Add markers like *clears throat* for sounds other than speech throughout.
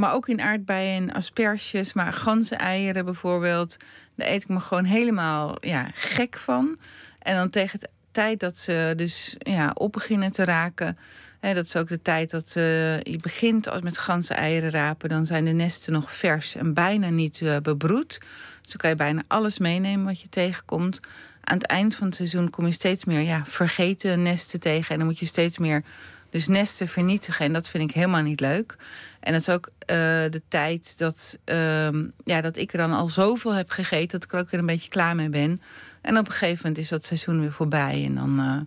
Maar ook in aardbeien en asperges, maar ganzeneieren bijvoorbeeld. Daar eet ik me gewoon helemaal ja, gek van. En dan tegen de tijd dat ze dus ja, op beginnen te raken. Hè, dat is ook de tijd dat uh, je begint met ganzeneieren rapen. Dan zijn de nesten nog vers en bijna niet uh, bebroed. Dus dan kan je bijna alles meenemen wat je tegenkomt. Aan het eind van het seizoen kom je steeds meer ja, vergeten nesten tegen. En dan moet je steeds meer dus nesten vernietigen. En dat vind ik helemaal niet leuk. En dat is ook uh, de tijd dat, uh, ja, dat ik er dan al zoveel heb gegeten... dat ik er ook weer een beetje klaar mee ben. En op een gegeven moment is dat seizoen weer voorbij. En dan, uh,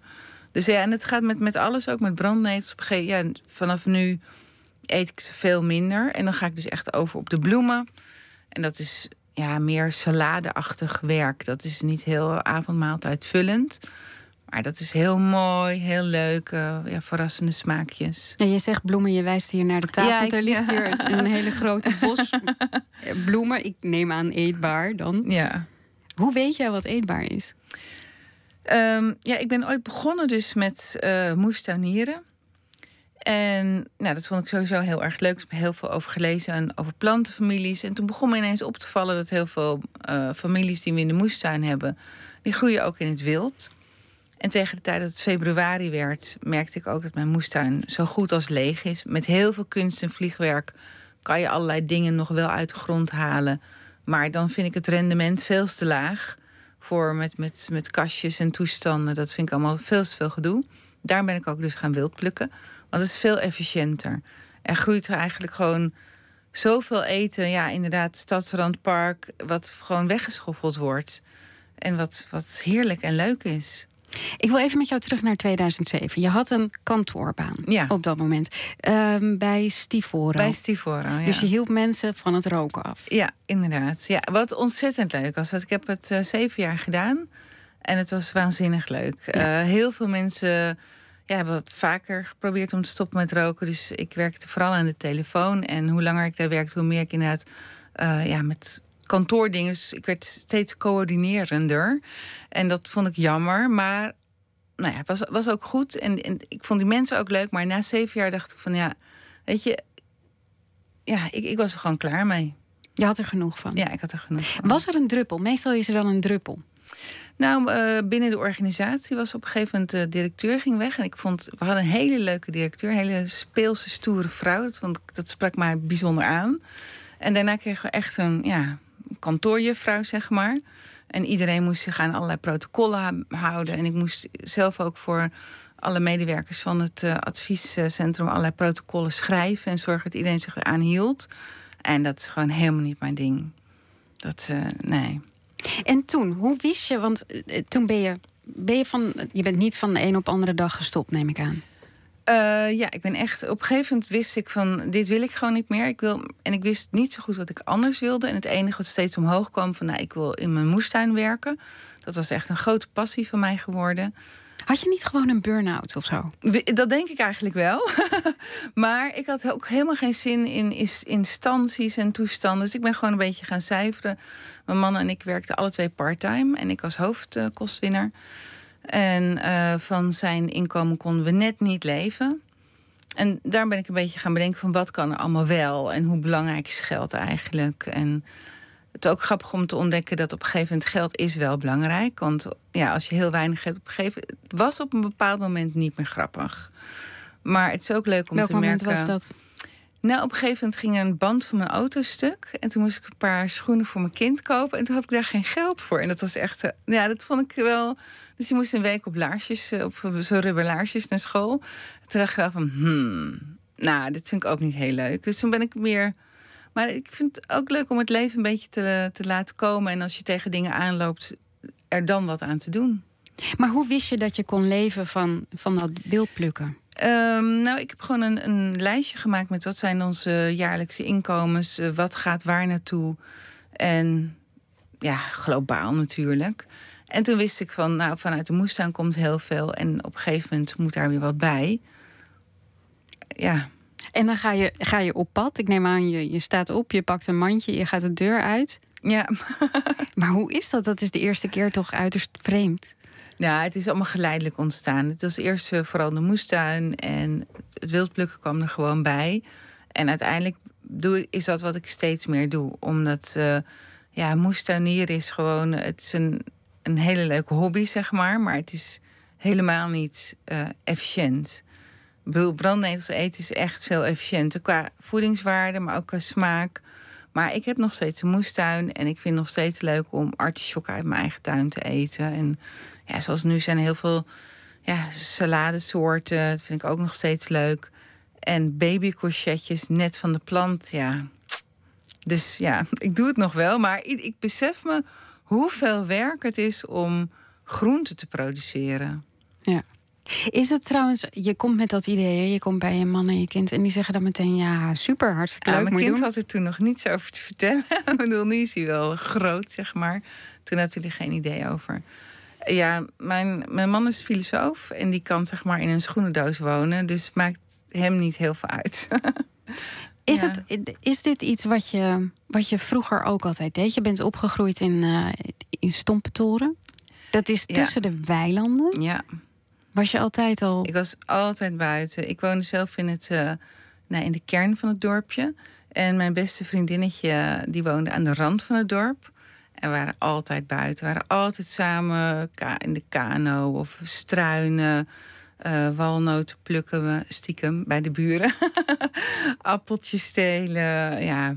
dus ja, en het gaat met, met alles, ook met brandnetels. Op een gegeven, ja, vanaf nu eet ik ze veel minder. En dan ga ik dus echt over op de bloemen. En dat is ja, meer saladeachtig werk. Dat is niet heel avondmaaltijdvullend. Maar dat is heel mooi, heel leuk. Uh, ja, verrassende smaakjes. Ja, je zegt bloemen, je wijst hier naar de tafel. Ja, ik, er ligt hier *laughs* een hele grote bos bloemen. Ik neem aan eetbaar dan. Ja. Hoe weet jij wat eetbaar is? Um, ja, ik ben ooit begonnen dus met uh, moestuinieren. En nou, dat vond ik sowieso heel erg leuk. Ik heb heel veel over gelezen en over plantenfamilies. En toen begon me ineens op te vallen dat heel veel uh, families die we in de moestuin hebben, die groeien ook in het wild. En tegen de tijd dat het februari werd, merkte ik ook dat mijn moestuin zo goed als leeg is. Met heel veel kunst en vliegwerk kan je allerlei dingen nog wel uit de grond halen. Maar dan vind ik het rendement veel te laag. Voor met, met, met kastjes en toestanden. Dat vind ik allemaal veel te veel gedoe. Daar ben ik ook dus gaan wildplukken. Want het is veel efficiënter. Er groeit er eigenlijk gewoon zoveel eten. Ja, inderdaad, stadsrandpark. Wat gewoon weggeschoffeld wordt. En wat, wat heerlijk en leuk is. Ik wil even met jou terug naar 2007. Je had een kantoorbaan ja. op dat moment. Um, bij Stivoro. Bij Stivoro, ja. Dus je hielp mensen van het roken af. Ja, inderdaad. Ja, wat ontzettend leuk was. Ik heb het uh, zeven jaar gedaan. En het was waanzinnig leuk. Ja. Uh, heel veel mensen ja, hebben wat vaker geprobeerd om te stoppen met roken. Dus ik werkte vooral aan de telefoon. En hoe langer ik daar werkte, hoe meer ik inderdaad uh, ja, met kantoordingen. Dus ik werd steeds coördinerender. En dat vond ik jammer. Maar nou ja, het was, was ook goed. En, en ik vond die mensen ook leuk. Maar na zeven jaar dacht ik van ja, weet je, ja, ik, ik was er gewoon klaar mee. Je had er genoeg van. Ja, ik had er genoeg van. Was er een druppel? Meestal is er dan een druppel. Nou, uh, binnen de organisatie was op een gegeven moment de directeur ging weg. En ik vond, we hadden een hele leuke directeur, een hele speelse, stoere vrouw. Dat, vond, dat sprak mij bijzonder aan. En daarna kregen we echt een, ja, kantoorjuffrouw, zeg maar. En iedereen moest zich aan allerlei protocollen houden. En ik moest zelf ook voor alle medewerkers van het uh, adviescentrum allerlei protocollen schrijven en zorgen dat iedereen zich eraan hield. En dat is gewoon helemaal niet mijn ding. Dat, uh, nee. En toen, hoe wist je? Want uh, toen ben je, ben je van, je bent niet van de een op de andere dag gestopt, neem ik aan. Uh, ja, ik ben echt. Op een gegeven moment wist ik van dit wil ik gewoon niet meer. Ik wil, en ik wist niet zo goed wat ik anders wilde. En het enige wat steeds omhoog kwam van nou, ik wil in mijn moestuin werken. Dat was echt een grote passie van mij geworden. Had je niet gewoon een burn-out of zo? Dat denk ik eigenlijk wel. *laughs* maar ik had ook helemaal geen zin in instanties en toestanden. Dus ik ben gewoon een beetje gaan cijferen. Mijn man en ik werkten alle twee parttime. En ik was hoofdkostwinner. En uh, van zijn inkomen konden we net niet leven. En daar ben ik een beetje gaan bedenken van wat kan er allemaal wel en hoe belangrijk is geld eigenlijk. En het is ook grappig om te ontdekken dat op een gegeven moment geld is wel belangrijk. Want ja, als je heel weinig hebt op een gegeven moment, was op een bepaald moment niet meer grappig. Maar het is ook leuk om Welk te merken. Welk moment was dat? Nou, op een gegeven moment ging een band van mijn auto stuk. En toen moest ik een paar schoenen voor mijn kind kopen. En toen had ik daar geen geld voor. En dat was echt... Uh, ja, dat vond ik wel... Dus die moest een week op laarsjes, uh, op zo'n rubberlaarsjes naar school. En toen dacht ik wel van... Hmm, nou, dit vind ik ook niet heel leuk. Dus toen ben ik meer... Maar ik vind het ook leuk om het leven een beetje te, te laten komen. En als je tegen dingen aanloopt, er dan wat aan te doen. Maar hoe wist je dat je kon leven van, van dat wildplukken? Um, nou, ik heb gewoon een, een, lijstje gemaakt met wat zijn onze jaarlijkse inkomens, uh, wat gaat waar naartoe. En ja, globaal natuurlijk. En toen wist ik van, nou, vanuit de moestuin komt heel veel. En op een gegeven moment moet daar weer wat bij. Ja. En dan ga je, ga je op pad. Ik neem aan, je, je staat op, je pakt een mandje, je gaat de deur uit. Ja. *laughs* maar hoe is dat? Dat is de eerste keer toch uiterst vreemd. Ja, het is allemaal geleidelijk ontstaan. Het was eerst vooral de moestuin en het wildplukken kwam er gewoon bij. En uiteindelijk doe, is dat wat ik steeds meer doe. Omdat uh, ja, moestuinieren is gewoon. Het is een, een hele leuke hobby, zeg maar. Maar het is helemaal niet uh, efficiënt. Brandnetels eten is echt veel efficiënter qua voedingswaarde, maar ook qua smaak. Maar ik heb nog steeds een moestuin en ik vind het nog steeds leuk om artisjokken uit mijn eigen tuin te eten. En ja, zoals nu zijn er heel veel ja, saladesoorten. Dat vind ik ook nog steeds leuk. En babycourgetjes net van de plant, ja. Dus ja, *laughs* ik doe het nog wel. Maar ik besef me hoeveel werk het is om groenten te produceren. Is het trouwens, je komt met dat idee, je komt bij je man en je kind en die zeggen dan meteen ja, super, hartstikke leuk. mijn kind doen. had er toen nog niets over te vertellen. *laughs* ik bedoel, nu is hij wel groot, zeg maar. Toen had hij er geen idee over. Ja, mijn, mijn man is filosoof en die kan zeg maar in een schoenendoos wonen. Dus maakt hem niet heel veel uit. *laughs* is, het, is dit iets wat je, wat je vroeger ook altijd deed? Je bent opgegroeid in, uh, in Stompentoren. Dat is tussen de weilanden. Ja. Was je altijd al? Ik was altijd buiten. Ik woonde zelf in, het, uh, nou, in de kern van het dorpje. En mijn beste vriendinnetje die woonde aan de rand van het dorp. En we waren altijd buiten. We waren altijd samen in de kano of struinen. Uh, walnoten plukken we stiekem bij de buren. *laughs* Appeltjes stelen. Ja,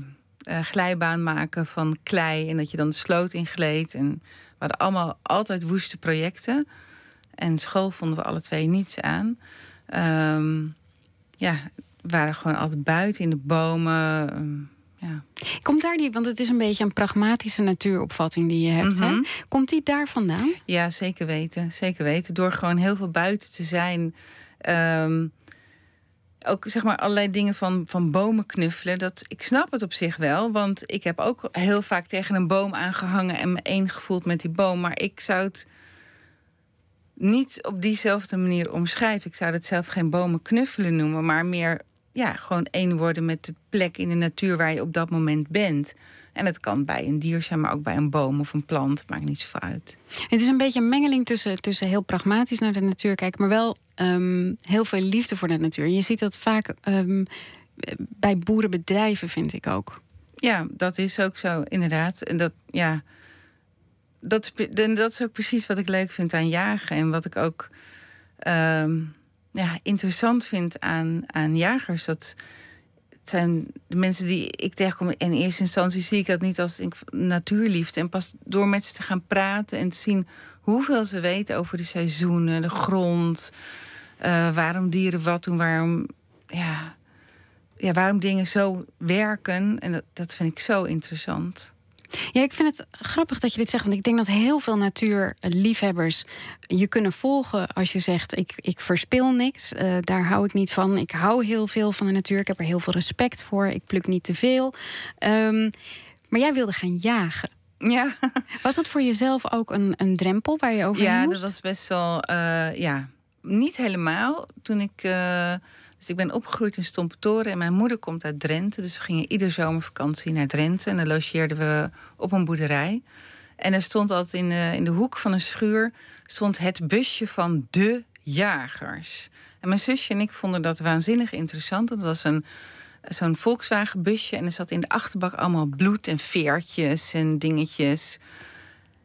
uh, glijbaan maken van klei. En dat je dan de sloot ingleed. En we hadden allemaal altijd woeste projecten. En school vonden we alle twee niets aan. Um, ja, we waren gewoon altijd buiten in de bomen. Um, ja. Komt daar die, want het is een beetje een pragmatische natuuropvatting die je hebt. hè? Mhm. Komt die daar vandaan? Ja, zeker weten. Zeker weten. Door gewoon heel veel buiten te zijn. Um, ook zeg maar allerlei dingen van, van bomen knuffelen. Dat, ik snap het op zich wel. Want ik heb ook heel vaak tegen een boom aangehangen en me één gevoeld met die boom. Maar ik zou het niet op diezelfde manier omschrijven. Ik zou het zelf geen bomen knuffelen noemen, maar meer ja, gewoon één worden met de plek in de natuur waar je op dat moment bent. En het kan bij een dier zijn, maar ook bij een boom of een plant. Maakt niet zoveel uit. Het is een beetje een mengeling tussen, tussen heel pragmatisch naar de natuur kijken, maar wel um, heel veel liefde voor de natuur. Je ziet dat vaak um, bij boerenbedrijven, vind ik ook. Ja, dat is ook zo, inderdaad. En dat, ja, dat, dat is ook precies wat ik leuk vind aan jagen. En wat ik ook. Um, ja, interessant vind aan, aan jagers. Dat het zijn de mensen die ik tegenkom. In eerste instantie zie ik dat niet als natuurliefde. En pas door met ze te gaan praten en te zien hoeveel ze weten over de seizoenen, de grond, uh, waarom dieren wat doen, waarom, ja, ja, waarom dingen zo werken. En dat, dat vind ik zo interessant. Ja, ik vind het grappig dat je dit zegt. Want ik denk dat heel veel natuurliefhebbers je kunnen volgen als je zegt: ik, ik verspil niks. Uh, daar hou ik niet van. Ik hou heel veel van de natuur. Ik heb er heel veel respect voor. Ik pluk niet te veel. Um, maar jij wilde gaan jagen. Ja. Was dat voor jezelf ook een, een drempel waar je over ja, moest? Ja, dat was best wel. Uh, ja, niet helemaal. Toen ik. Uh, dus ik ben opgegroeid in Stompetoren en mijn moeder komt uit Drenthe. Dus we gingen ieder zomervakantie naar Drenthe en dan logeerden we op een boerderij. En er stond altijd in de, in de hoek van een schuur stond het busje van de jagers. En mijn zusje en ik vonden dat waanzinnig interessant. Dat was een, zo'n Volkswagen busje en er zat in de achterbak allemaal bloed en veertjes en dingetjes.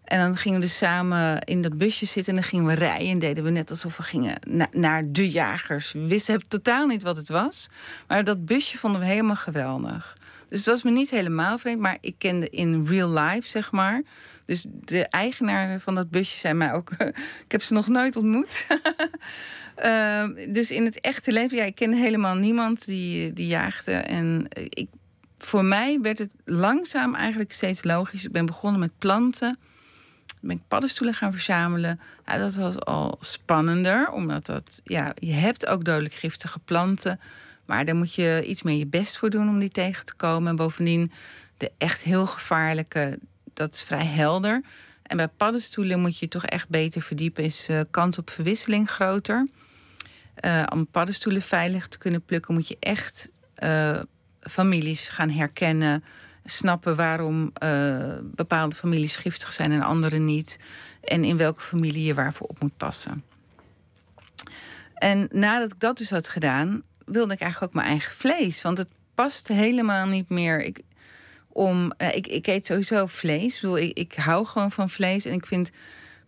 En dan gingen we dus samen in dat busje zitten en dan gingen we rijden. En deden we net alsof we gingen naar de jagers. We wisten totaal niet wat het was. Maar dat busje vonden we helemaal geweldig. Dus het was me niet helemaal vreemd, maar ik kende in real life, zeg maar. Dus de eigenaar van dat busje zei mij ook... *laughs* ik heb ze nog nooit ontmoet. uh, *laughs* dus in het echte leven, ja, ik ken helemaal niemand die, die jaagde. En ik, voor mij werd het langzaam eigenlijk steeds logisch. Ik ben begonnen met planten ben ik paddenstoelen gaan verzamelen. Ja, dat was al spannender, omdat dat, ja, je hebt ook dodelijk giftige planten. Maar daar moet je iets meer je best voor doen om die tegen te komen. En bovendien, de echt heel gevaarlijke, dat is vrij helder. En bij paddenstoelen moet je toch echt beter verdiepen. Is uh, kans op verwisseling groter. Uh, om paddenstoelen veilig te kunnen plukken, moet je echt uh, families gaan herkennen snappen waarom uh, bepaalde families giftig zijn en andere niet. En in welke familie je waarvoor op moet passen. En nadat ik dat dus had gedaan, wilde ik eigenlijk ook mijn eigen vlees. Want het past helemaal niet meer. Ik, om, eh, ik, ik eet sowieso vlees. Ik, ik, ik hou gewoon van vlees. En ik vind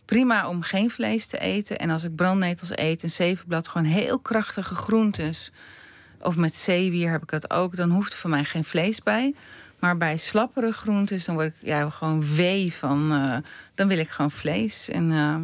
prima om geen vlees te eten. En als ik brandnetels eet en zevenblad, gewoon heel krachtige groentes. Of met zeewier heb ik dat ook. Dan hoeft er voor mij geen vlees bij. Maar bij slappere groentes, dan word ik ja, gewoon wee van. eh, dan wil ik gewoon vlees. En eh,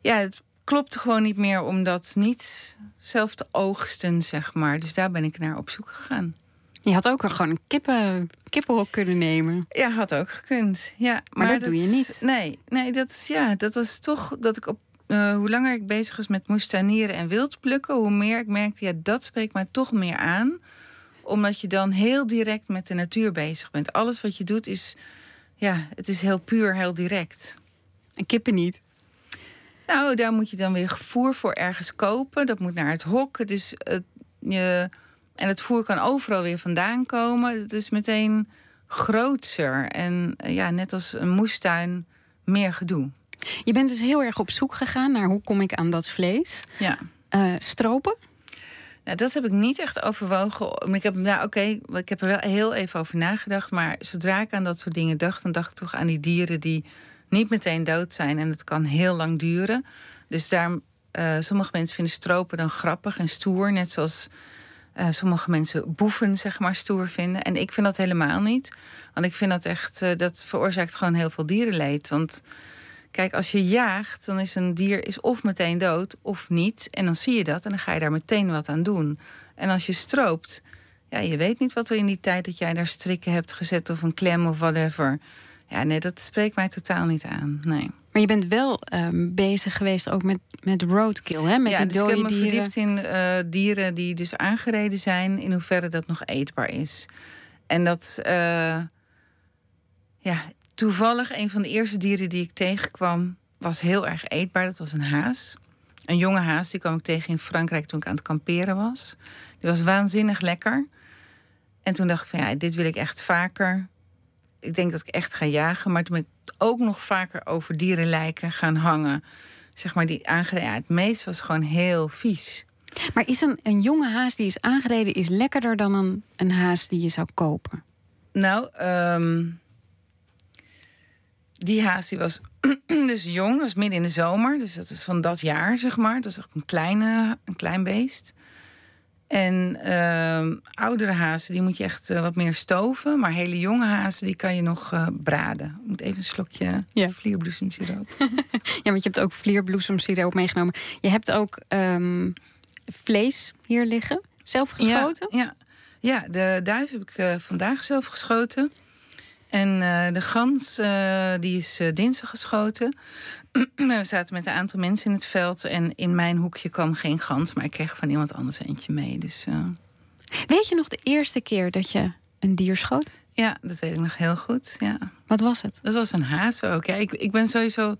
ja, het klopte gewoon niet meer om dat niet zelf te oogsten, zeg maar. Dus daar ben ik naar op zoek gegaan. Je had ook gewoon een kippen, kippenhok kunnen nemen. Ja, had ook gekund. Ja, Maar dat doe je niet. Nee, nee dat, ja, dat was toch dat ik op. eh, hoe langer ik bezig was met moestuinieren en wildplukken, hoe meer ik merkte, ja, dat spreekt mij toch meer aan. Omdat je dan heel direct met de natuur bezig bent. Alles wat je doet is, ja, het is heel puur, heel direct. En kippen niet. Nou, daar moet je dan weer voer voor ergens kopen. Dat moet naar het hok. Het is, het, je, en het voer kan overal weer vandaan komen. Het is meteen grootser. En eh, ja, net als een moestuin, meer gedoe. Je bent dus heel erg op zoek gegaan naar hoe kom ik aan dat vlees. Ja. Eh, stropen? Nou, dat heb ik niet echt overwogen. Ik heb, nou, oké, ik heb er wel heel even over nagedacht. Maar zodra ik aan dat soort dingen dacht, dan dacht ik toch aan die dieren die niet meteen dood zijn. En het kan heel lang duren. Dus daar, eh, sommige mensen vinden stropen dan grappig en stoer. Net zoals eh, sommige mensen boeven, zeg maar, stoer vinden. En ik vind dat helemaal niet. Want ik vind dat echt, eh, dat veroorzaakt gewoon heel veel dierenleed. Want Kijk, als je jaagt, dan is een dier is of meteen dood of niet. En dan zie je dat en dan ga je daar meteen wat aan doen. En als je stroopt, ja, je weet niet wat er in die tijd dat jij daar strikken hebt gezet of een klem of whatever. Ja, nee, dat spreekt mij totaal niet aan. Nee. Maar je bent wel ehm, bezig geweest ook met, met roadkill, hè? Met ja, die dus ik dode heb me dieren. verdiept in eh, dieren die dus aangereden zijn, in hoeverre dat nog eetbaar is. En dat, eh, ja, toevallig een van de eerste dieren die ik tegenkwam, was heel erg eetbaar. Dat was een haas. Een jonge haas, die kwam ik tegen in Frankrijk toen ik aan het kamperen was. Die was waanzinnig lekker. En toen dacht ik van ja, dit wil ik echt vaker. Ik denk dat ik echt ga jagen. Maar toen ben ik ook nog vaker over dierenlijken gaan hangen. Zeg maar, die aangereden. Ja, het meest was gewoon heel vies. Maar is een, een jonge haas die is aangereden... is lekkerder dan een, een haas die je zou kopen? Nou, ehm, die haas die was *clears throat* dus jong, was midden in de zomer. Dus dat is van dat jaar, zeg maar. Dat is ook een, kleine, een klein beest. En ehm, oudere hazen, die moet je echt eh, wat meer stoven. Maar hele jonge hazen, die kan je nog eh, braden. Ik moet even een slokje Ja. vlierbloesemsiroop. *laughs* Ja, want je hebt ook vlierbloesemsiroop meegenomen. Je hebt ook ehm, vlees hier liggen. Zelf geschoten? Ja, ja. ja de duif heb ik eh, vandaag zelf geschoten. En eh, de gans, eh, die is eh, dinsdag geschoten. *clears throat* We zaten met een aantal mensen in het veld. En in mijn hoekje kwam geen gans. Maar ik kreeg van iemand anders eentje mee. Dus Weet je nog de eerste keer dat je een dier schoot? ja, dat weet ik nog heel goed. Ja. Wat was het? Dat was een haas ook. Ja, ik, ik ben sowieso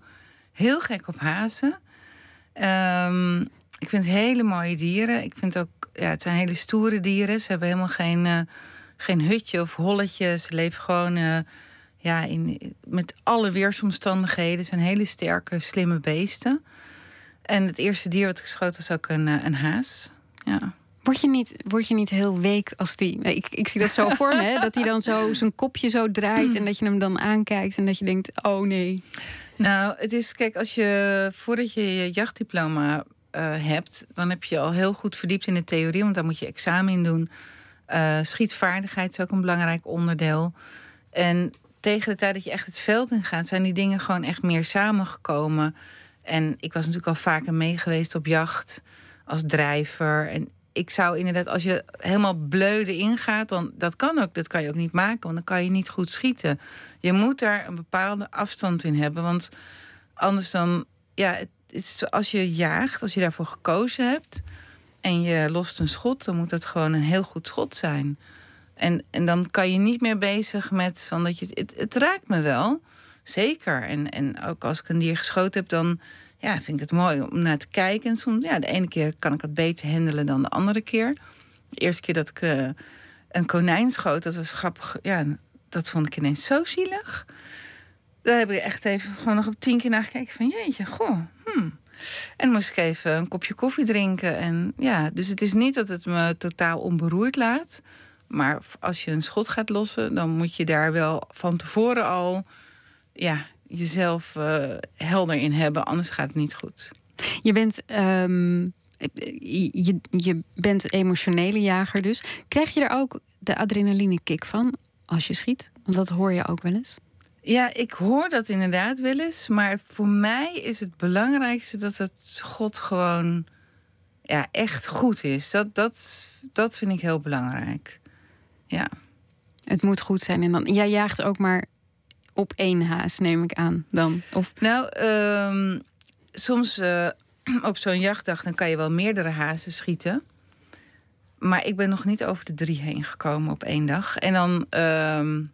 heel gek op hazen. Ehm, ik vind hele mooie dieren. Ik vind ook, ja, het zijn hele stoere dieren. Ze hebben helemaal geen, geen hutje of holletje. Ze leven gewoon eh, ja, in, met alle weersomstandigheden. Het zijn hele sterke, slimme beesten. En het eerste dier wat ik schoot was ook een, eh, een haas. Ja. Word je niet, word je niet heel week als die. Ik, ik zie dat zo voor me, hè? dat hij dan zo zijn kopje zo draait en dat je hem dan aankijkt en dat je denkt: oh nee. Nou, het is, kijk, als je voordat je je jachtdiploma eh, hebt, dan heb je al heel goed verdiept in de theorie, want daar moet je examen in doen. Eh, schietvaardigheid is ook een belangrijk onderdeel. En tegen de tijd dat je echt het veld in gaat, zijn die dingen gewoon echt meer samengekomen. En ik was natuurlijk al vaker mee geweest op jacht als drijver. En ik zou inderdaad, als je helemaal bleude ingaat, dan dat kan ook. Dat kan je ook niet maken, want dan kan je niet goed schieten. Je moet daar een bepaalde afstand in hebben. Want anders dan, ja, het is als je jaagt, als je daarvoor gekozen hebt en je lost een schot, dan moet dat gewoon een heel goed schot zijn. En, en dan kan je niet meer bezig met van dat je het, het raakt me wel, zeker. En, en ook als ik een dier geschoten heb, dan ja, vind ik het mooi om naar te kijken. En soms, ja, de ene keer kan ik het beter handelen dan de andere keer. De eerste keer dat ik eh, een konijn schoot, dat was grappig. Ja, dat vond ik ineens zo zielig. Daar heb ik echt even gewoon nog op tien keer naar gekeken. Van jeetje, goh. Hmm. En moest ik even een kopje koffie drinken. En ja, dus het is niet dat het me totaal onberoerd laat. Maar als je een schot gaat lossen, dan moet je daar wel van tevoren al ja, jezelf uh, helder in hebben. Anders gaat het niet goed. Je bent, um, je, je bent emotionele jager dus. Krijg je er ook de adrenaline kick van als je schiet? Want dat hoor je ook wel eens. Ja, ik hoor dat inderdaad wel eens. Maar voor mij is het belangrijkste dat het schot gewoon ja, echt goed is. Dat, dat, dat vind ik heel belangrijk. Ja. Het moet goed zijn. En dan, jij jaagt ook maar op één haas, neem ik aan dan? Of... Nou, um, soms uh, *clears throat* op zo'n jachtdag dan kan je wel meerdere hazen schieten. Maar ik ben nog niet over de drie heen gekomen op één dag. En dan, um,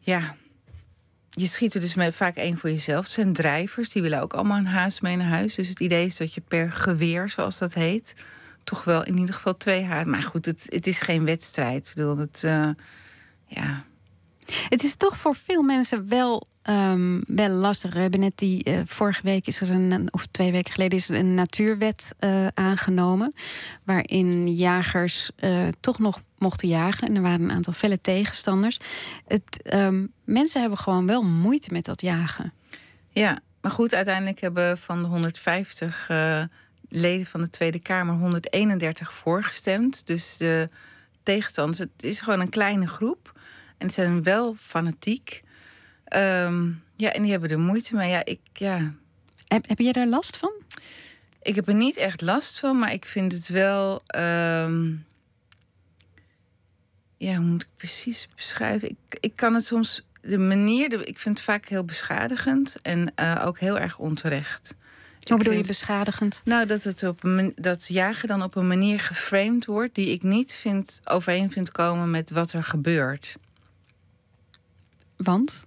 ja, je schiet er dus met vaak één voor jezelf. Zijn drijvers, die willen ook allemaal een haas mee naar huis. Dus het idee is dat je per geweer, zoals dat heet, toch wel in ieder geval twee hazen. Maar goed, het, het is geen wedstrijd. Ik bedoel, het, uh, ja. Het is toch voor veel mensen wel Um, wel lastig. We hebben net die. Uh, vorige week is er een. of twee weken geleden is er een natuurwet uh, aangenomen. Waarin jagers uh, toch nog mochten jagen. En er waren een aantal felle tegenstanders. Het, um, mensen hebben gewoon wel moeite met dat jagen. Ja, maar goed, uiteindelijk hebben van de 150 leden van de Tweede Kamer 131 voorgestemd. Dus de tegenstanders, het is gewoon een kleine groep. En ze zijn wel fanatiek. Um, ja, en die hebben er moeite mee. Ja, ik, ja. Heb, heb je daar last van? Ik heb er niet echt last van, maar ik vind het wel. Um, ja, hoe moet ik precies beschrijven? Ik, ik kan het soms. De manier, ik vind het vaak heel beschadigend en uh, ook heel erg onterecht. Hoe bedoel je beschadigend? Nou, dat, het op een, dat jagen dan op een manier geframed wordt die ik niet vind, overeen vind komen met wat er gebeurt. Want?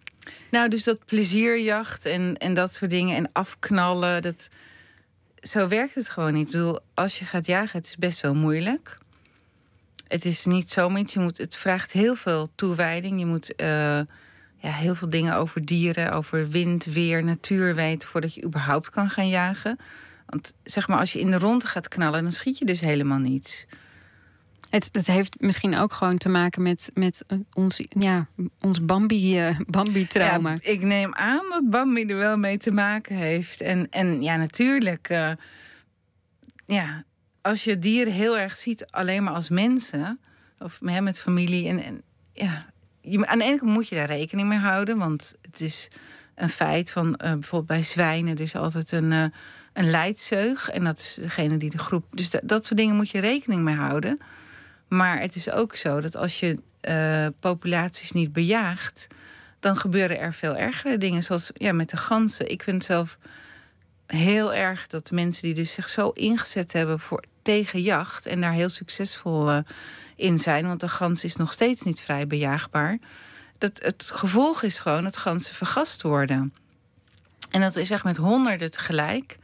Nou, dus dat plezierjacht en, en dat soort dingen en afknallen, dat, zo werkt het gewoon niet. Ik bedoel, als je gaat jagen, het is best wel moeilijk. Het is niet zomaar iets. Je moet, het vraagt heel veel toewijding. Je moet uh, ja, heel veel dingen over dieren, over wind, weer, natuur weten voordat je überhaupt kan gaan jagen. Want zeg maar, als je in de ronde gaat knallen, dan schiet je dus helemaal niets. Het, het heeft misschien ook gewoon te maken met, met eh, ons, ja, ons Bambi-trauma. Bambi ja, ik neem aan dat Bambi er wel mee te maken heeft. En, en ja, natuurlijk. Uh, ja, als je dieren heel erg ziet alleen maar als mensen, of met familie. En, en ja, je, aan de ene kant moet je daar rekening mee houden, want het is een feit van bijvoorbeeld bij zwijnen, dus altijd een, een leidzeug. En dat is degene die de groep. Dus dat soort dingen moet je rekening mee houden. Maar het is ook zo dat als je uh, populaties niet bejaagt, dan gebeuren er veel ergere dingen. Zoals ja, met de ganzen. Ik vind zelf heel erg dat mensen die dus zich zo ingezet hebben voor, tegen jacht en daar heel succesvol uh, in zijn, want de gans is nog steeds niet vrij bejaagbaar. Dat het gevolg is gewoon dat ganzen vergast worden. En dat is echt met honderden tegelijk.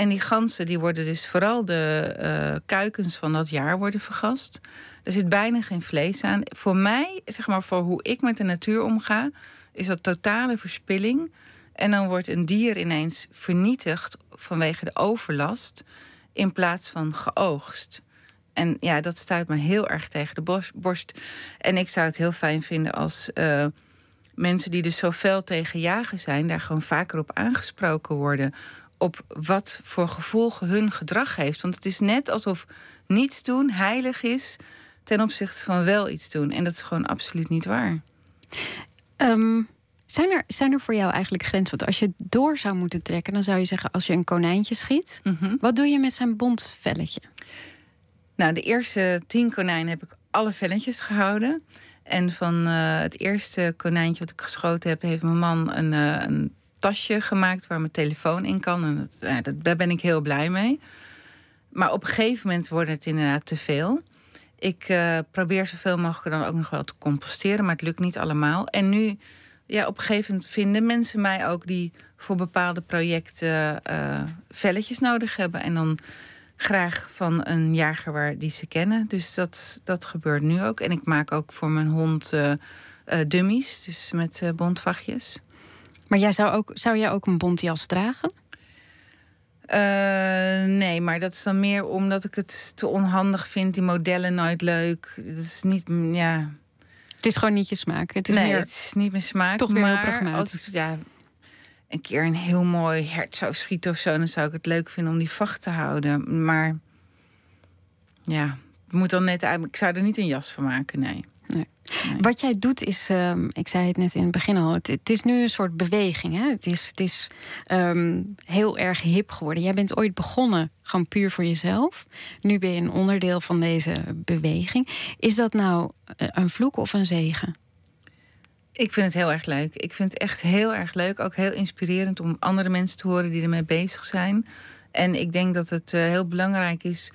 En die ganzen die worden dus vooral de uh, kuikens van dat jaar worden vergast. Er zit bijna geen vlees aan. Voor mij, zeg maar voor hoe ik met de natuur omga, is dat totale verspilling. En dan wordt een dier ineens vernietigd vanwege de overlast in plaats van geoogst. En ja, dat stuit me heel erg tegen de borst. En ik zou het heel fijn vinden als uh, mensen die dus zo fel tegen jagen zijn, daar gewoon vaker op aangesproken worden op wat voor gevolgen hun gedrag heeft. Want het is net alsof niets doen heilig is ten opzichte van wel iets doen. En dat is gewoon absoluut niet waar. Um, zijn, er, zijn er voor jou eigenlijk grenzen? Want als je door zou moeten trekken, dan zou je zeggen: als je een konijntje schiet, mm wat doe je met zijn bontvelletje? Nou, de eerste tien konijnen heb ik alle velletjes gehouden. En van uh, het eerste konijntje wat ik geschoten heb, heeft mijn man een, uh, een tasje gemaakt waar mijn telefoon in kan. En dat, ja, dat, daar ben ik heel blij mee. Maar op een gegeven moment wordt het inderdaad te veel. Ik uh, probeer zoveel mogelijk dan ook nog wel te composteren, maar het lukt niet allemaal. En nu, ja, op een gegeven moment vinden mensen mij ook die voor bepaalde projecten uh, velletjes nodig hebben. En dan graag van een jager waar die ze kennen. Dus dat, dat gebeurt nu ook. En ik maak ook voor mijn hond uh, dummies, dus met bontvachtjes. Maar jij zou, ook, zou jij ook een bontjas dragen? Uh, nee, maar dat is dan meer omdat ik het te onhandig vind. Die modellen nooit leuk. Dat is niet, ja. Het is gewoon niet je smaak. Het is nee, meer, het is niet mijn smaak. Toch maar heel pragmatisch. Als ik, ja, een keer een heel mooi hert zou schieten of zo, dan zou ik het leuk vinden om die vacht te houden. Maar ja, het moet dan net uit. Ik zou er niet een jas van maken, nee. Nee. Wat jij doet is, um, ik zei het net in het begin al, het, het is nu een soort beweging. Hè? Het is, het is um, heel erg hip geworden. Jij bent ooit begonnen gewoon puur voor jezelf. Nu ben je een onderdeel van deze beweging. Is dat nou eh, een vloek of een zegen? Ik vind het heel erg leuk. Ik vind het echt heel erg leuk. Ook heel inspirerend om andere mensen te horen die ermee bezig zijn. En ik denk dat het uh, heel belangrijk is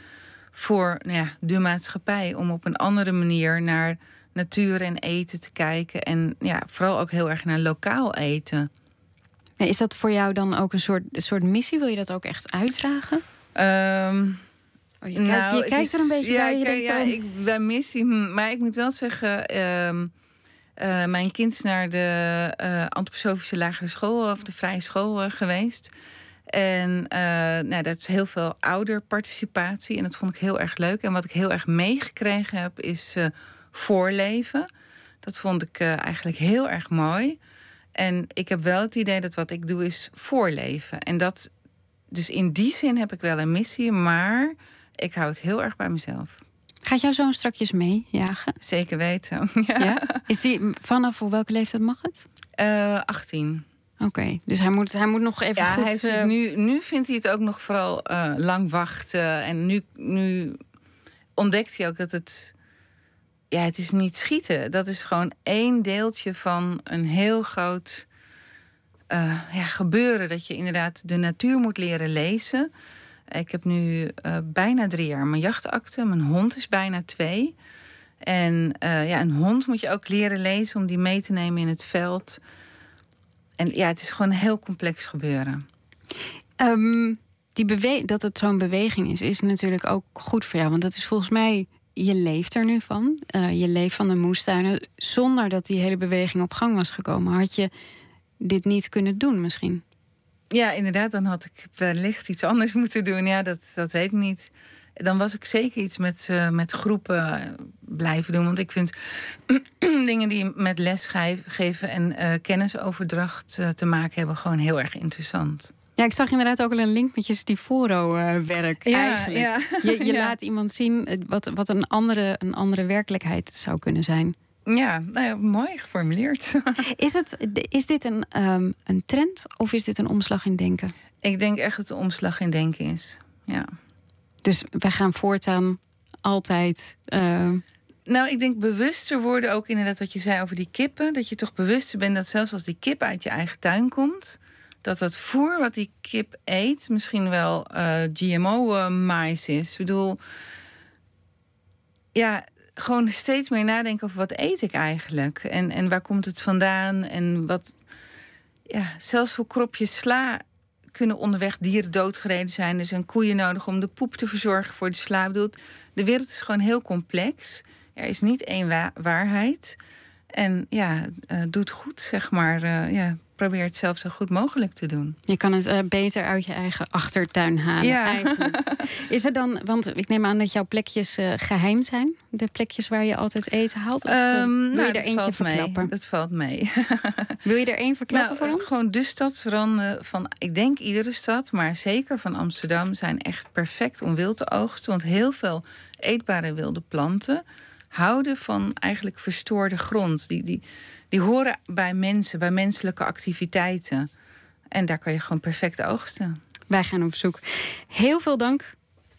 voor nou ja, de maatschappij om op een andere manier naar natuur en eten te kijken. En ja, vooral ook heel erg naar lokaal eten. Is dat voor jou dan ook een soort, een soort missie? Wil je dat ook echt uitdragen? Um, oh, je kijkt, nou, je kijkt er een beetje ja, bij. Je kijk, ja, ik, bij missie. Hm, maar ik moet wel zeggen. Um, uh, mijn kind is naar de uh, antroposofische lagere school of de vrije school uh, geweest. En nou, dat is heel veel ouderparticipatie. En dat vond ik heel erg leuk. En wat ik heel erg meegekregen heb, is voorleven. Dat vond ik eigenlijk heel erg mooi. En ik heb wel het idee dat wat ik doe is voorleven. En dat, dus in die zin heb ik wel een missie, maar ik hou het heel erg bij mezelf. Gaat jouw zoon strakjes meejagen? Zeker weten. *laughs* Ja. ja. Is die vanaf voor welke leeftijd mag het? Uh, 18. Oké, okay. dus hij moet, hij moet nog even ja, goed... Hij zit, nu, nu vindt hij het ook nog vooral uh, lang wachten. En nu, nu ontdekt hij ook dat het... Ja, het is niet schieten. Dat is gewoon één deeltje van een heel groot uh, ja, gebeuren. Dat je inderdaad de natuur moet leren lezen. Ik heb nu uh, bijna drie jaar mijn jachtakte. Mijn hond is bijna twee. En uh, ja, een hond moet je ook leren lezen om die mee te nemen in het veld. En ja, het is gewoon een heel complex gebeuren. Um, die bewe dat het zo'n beweging is, is natuurlijk ook goed voor jou. Want dat is volgens mij, je leeft er nu van. Uh, je leeft van de moestuinen. Zonder dat die hele beweging op gang was gekomen, had je dit niet kunnen doen misschien. Ja, inderdaad, dan had ik wellicht iets anders *laughs* moeten doen. Ja, dat, dat weet ik niet. Dan was ik zeker iets met, uh, met groepen blijven doen. Want ik vind *clears throat* dingen die met lesgeven en uh, kennisoverdracht te maken hebben, gewoon heel erg interessant. Ja, ik zag inderdaad ook al een link met je Stivoro-werk. Ja, eigenlijk. ja. Je, je *laughs* Ja. laat iemand zien wat, wat een, andere, een andere werkelijkheid zou kunnen zijn. Ja, nou ja, mooi geformuleerd. *laughs* Is, het, is dit een, um, een trend of is dit een omslag in denken? ik denk echt dat het een omslag in denken is. Ja. Dus wij gaan voortaan altijd. Uh... Nou, ik denk bewuster worden ook inderdaad wat je zei over die kippen. Dat je toch bewuster bent dat zelfs als die kip uit je eigen tuin komt, dat het voer wat die kip eet misschien wel uh, GMO-mais is. Ik bedoel, ja, gewoon steeds meer nadenken over wat eet ik eigenlijk en, en waar komt het vandaan en wat. Ja, zelfs voor kropjes sla kunnen onderweg dieren doodgereden zijn. Er zijn koeien nodig om de poep te verzorgen voor de sla. Ik bedoel, de wereld is gewoon heel complex. Er is niet één wa waarheid. En ja, uh, doe het goed, zeg maar. Ja, probeer het zelf zo goed mogelijk te doen. Je kan het uh, beter uit je eigen achtertuin halen. Ja. Eigenlijk. *laughs* Is er dan, want ik neem aan dat jouw plekjes uh, geheim zijn, de plekjes waar je altijd eten haalt. Of um, wil nou, je er eentje verklappen? Mee. Dat valt mee. *laughs* wil je er één verklappen nou, voor ons? Gewoon de stadsranden van, ik denk iedere stad, maar zeker van Amsterdam, zijn echt perfect om wild te oogsten. Want heel veel eetbare wilde planten houden van eigenlijk verstoorde grond. Die, die, die horen bij mensen, bij menselijke activiteiten. En daar kan je gewoon perfect oogsten. Wij gaan op zoek. Heel veel dank,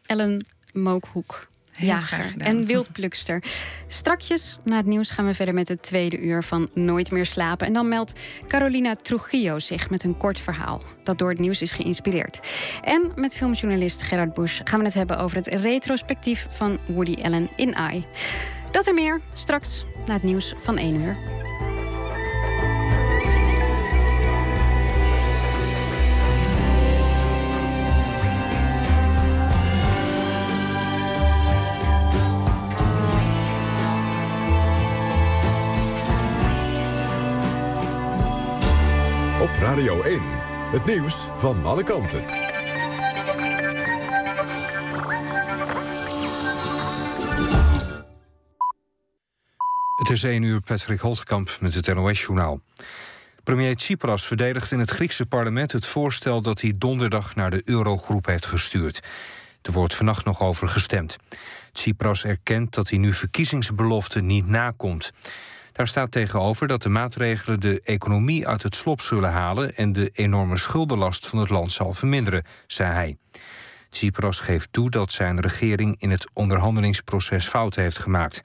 Ellen Mookhoek. Jager en wildplukster. Strakjes na het nieuws gaan we verder met het tweede uur van Nooit meer slapen. En dan meldt Carolina Trujillo zich met een kort verhaal dat door het nieuws is geïnspireerd. En met filmjournalist Gerard Busch gaan we het hebben over het retrospectief van Woody Allen in Eye. Dat en meer straks na het nieuws van 1 uur. Op Radio 1, het nieuws van alle kanten. Het is 1 uur Patrick Holtkamp met het NOS-journaal. Premier Tsipras verdedigt in het Griekse parlement het voorstel dat hij donderdag naar de Eurogroep heeft gestuurd. Er wordt vannacht nog over gestemd. Tsipras erkent dat hij nu verkiezingsbeloften niet nakomt. Daar staat tegenover dat de maatregelen de economie uit het slop zullen halen en de enorme schuldenlast van het land zal verminderen, zei hij. Tsipras geeft toe dat zijn regering in het onderhandelingsproces fouten heeft gemaakt.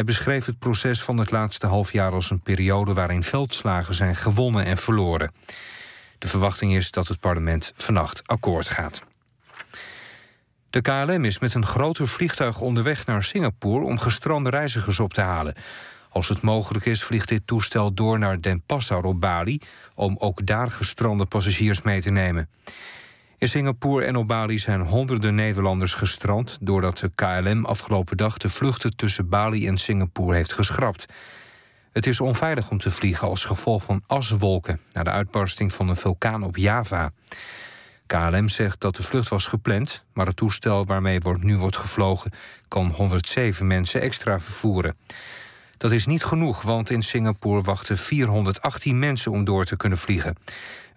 Hij beschreef het proces van het laatste halfjaar als een periode waarin veldslagen zijn gewonnen en verloren. De verwachting is dat het parlement vannacht akkoord gaat. De KLM is met een groter vliegtuig onderweg naar Singapore om gestrande reizigers op te halen. Als het mogelijk is, vliegt dit toestel door naar Den Pasar op Bali om ook daar gestrande passagiers mee te nemen. In Singapore en op Bali zijn honderden Nederlanders gestrand doordat de KLM afgelopen dag de vluchten tussen Bali en Singapore heeft geschrapt. Het is onveilig om te vliegen als gevolg van aswolken na de uitbarsting van een vulkaan op Java. KLM zegt dat de vlucht was gepland, maar het toestel waarmee wordt, nu wordt gevlogen kan 107 mensen extra vervoeren. Dat is niet genoeg, want in Singapore wachten 418 mensen om door te kunnen vliegen.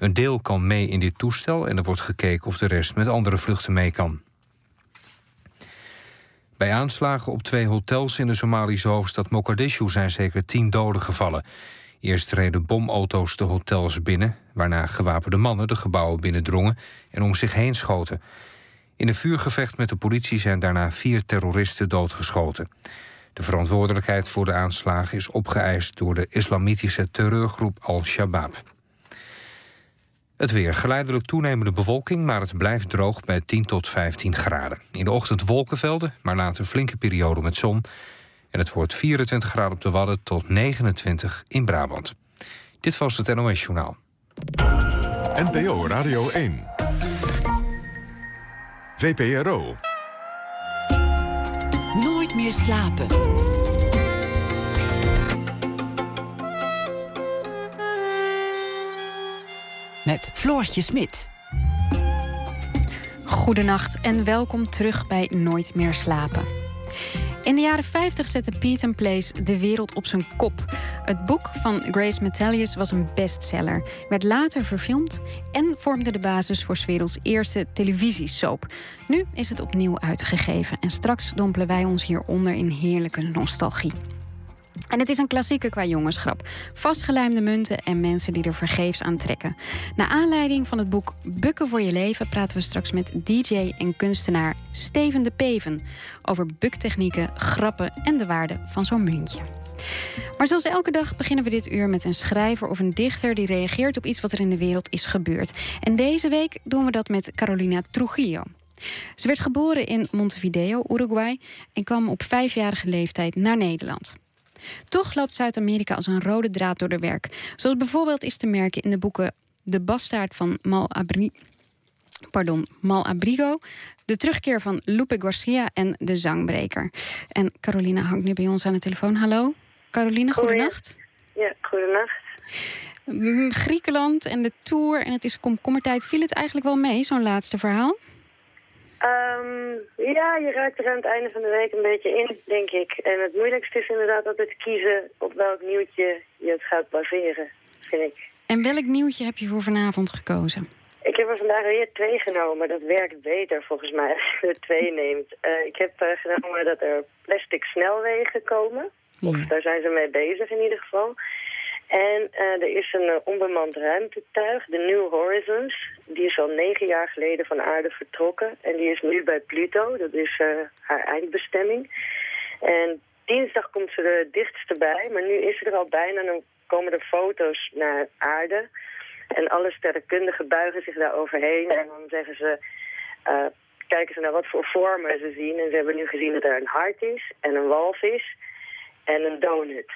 Een deel kan mee in dit toestel en er wordt gekeken of de rest met andere vluchten mee kan. Bij aanslagen op twee hotels in de Somalische hoofdstad Mogadishu zijn zeker tien doden gevallen. Eerst reden bomauto's de hotels binnen, waarna gewapende mannen de gebouwen binnendrongen en om zich heen schoten. In een vuurgevecht met de politie zijn daarna vier terroristen doodgeschoten. De verantwoordelijkheid voor de aanslagen is opgeëist door de islamitische terreurgroep Al-Shabaab. Het weer. Geleidelijk toenemende bewolking, maar het blijft droog bij 10 tot 15 graden. In de ochtend wolkenvelden, maar later flinke periode met zon. En het wordt 24 graden op de Wadden tot 29 in Brabant. Dit was het NOS Journaal. NPO Radio 1. VPRO. Nooit meer slapen. Met Floortje Smit. Goedenacht en welkom terug bij Nooit meer slapen. In de jaren 50 zette Pete and Place de wereld op zijn kop. Het boek van Grace Metalius was een bestseller, werd later verfilmd en vormde de basis voor 's werelds eerste televisiesoap. Nu is het opnieuw uitgegeven en straks dompelen wij ons hieronder in heerlijke nostalgie. En het is een klassieke qua jongensgrap. Vastgelijmde munten en mensen die er vergeefs aan trekken. Naar aanleiding van het boek Bukken voor je leven praten we straks met DJ en kunstenaar Steven de Peven over buktechnieken, grappen en de waarde van zo'n muntje. Maar zoals elke dag beginnen we dit uur met een schrijver of een dichter die reageert op iets wat er in de wereld is gebeurd. En deze week doen we dat met Carolina Trujillo. Ze werd geboren in Montevideo, Uruguay, en kwam op vijfjarige leeftijd naar Nederland. Toch loopt Zuid-Amerika als een rode draad door de werk. Zoals bijvoorbeeld is te merken in de boeken De Bastaard van Mal, Abri Pardon, Mal Abrigo, De Terugkeer van Lupe Garcia en De Zangbreker. En Carolina hangt nu bij ons aan de telefoon. Hallo, Carolina, goedenacht. Ja, goedenacht. Griekenland en de Tour en het is komkommertijd. Viel het eigenlijk wel mee, zo'n laatste verhaal? Um, ja, je raakt er aan het einde van de week een beetje in, denk ik. En het moeilijkste is inderdaad altijd kiezen op welk nieuwtje je het gaat baseren, vind ik. En welk nieuwtje heb je voor vanavond gekozen? Ik heb er vandaag weer twee genomen. Dat werkt beter volgens mij als je er twee neemt. Uh, ik heb uh, genomen dat er plastic snelwegen komen. Of daar zijn ze mee bezig in ieder geval. En uh, er is een uh, onbemand ruimtetuig, de New Horizons. Die is al negen jaar geleden van aarde vertrokken. En die is nu bij Pluto, dat is uh, haar eindbestemming. En dinsdag komt ze er dichtste bij, maar nu is ze er al bijna. En dan komen er foto's naar aarde. En alle sterrenkundigen buigen zich daar overheen. En dan zeggen ze, kijken ze naar wat voor vormen ze zien. En ze hebben nu gezien dat er een hart is en een walvis en een donut.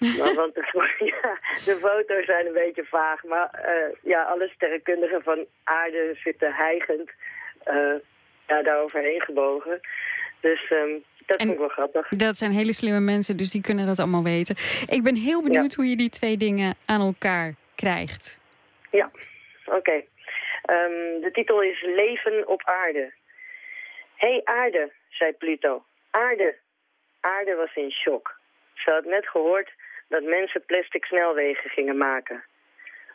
Maar, want de, *laughs* ja, de foto's zijn een beetje vaag. Maar uh, ja, alle sterrenkundigen van aarde zitten hijgend uh, ja, daar overheen gebogen. Dus um, dat en vond ik wel grappig. Dat zijn hele slimme mensen, dus die kunnen dat allemaal weten. Ik ben heel benieuwd ja. hoe je die twee dingen aan elkaar krijgt. Ja, oké. Okay. Um, de titel is Leven op aarde. Hé hey, aarde, zei Pluto. Aarde. Aarde was in shock. Ze had net gehoord dat mensen plastic snelwegen gingen maken.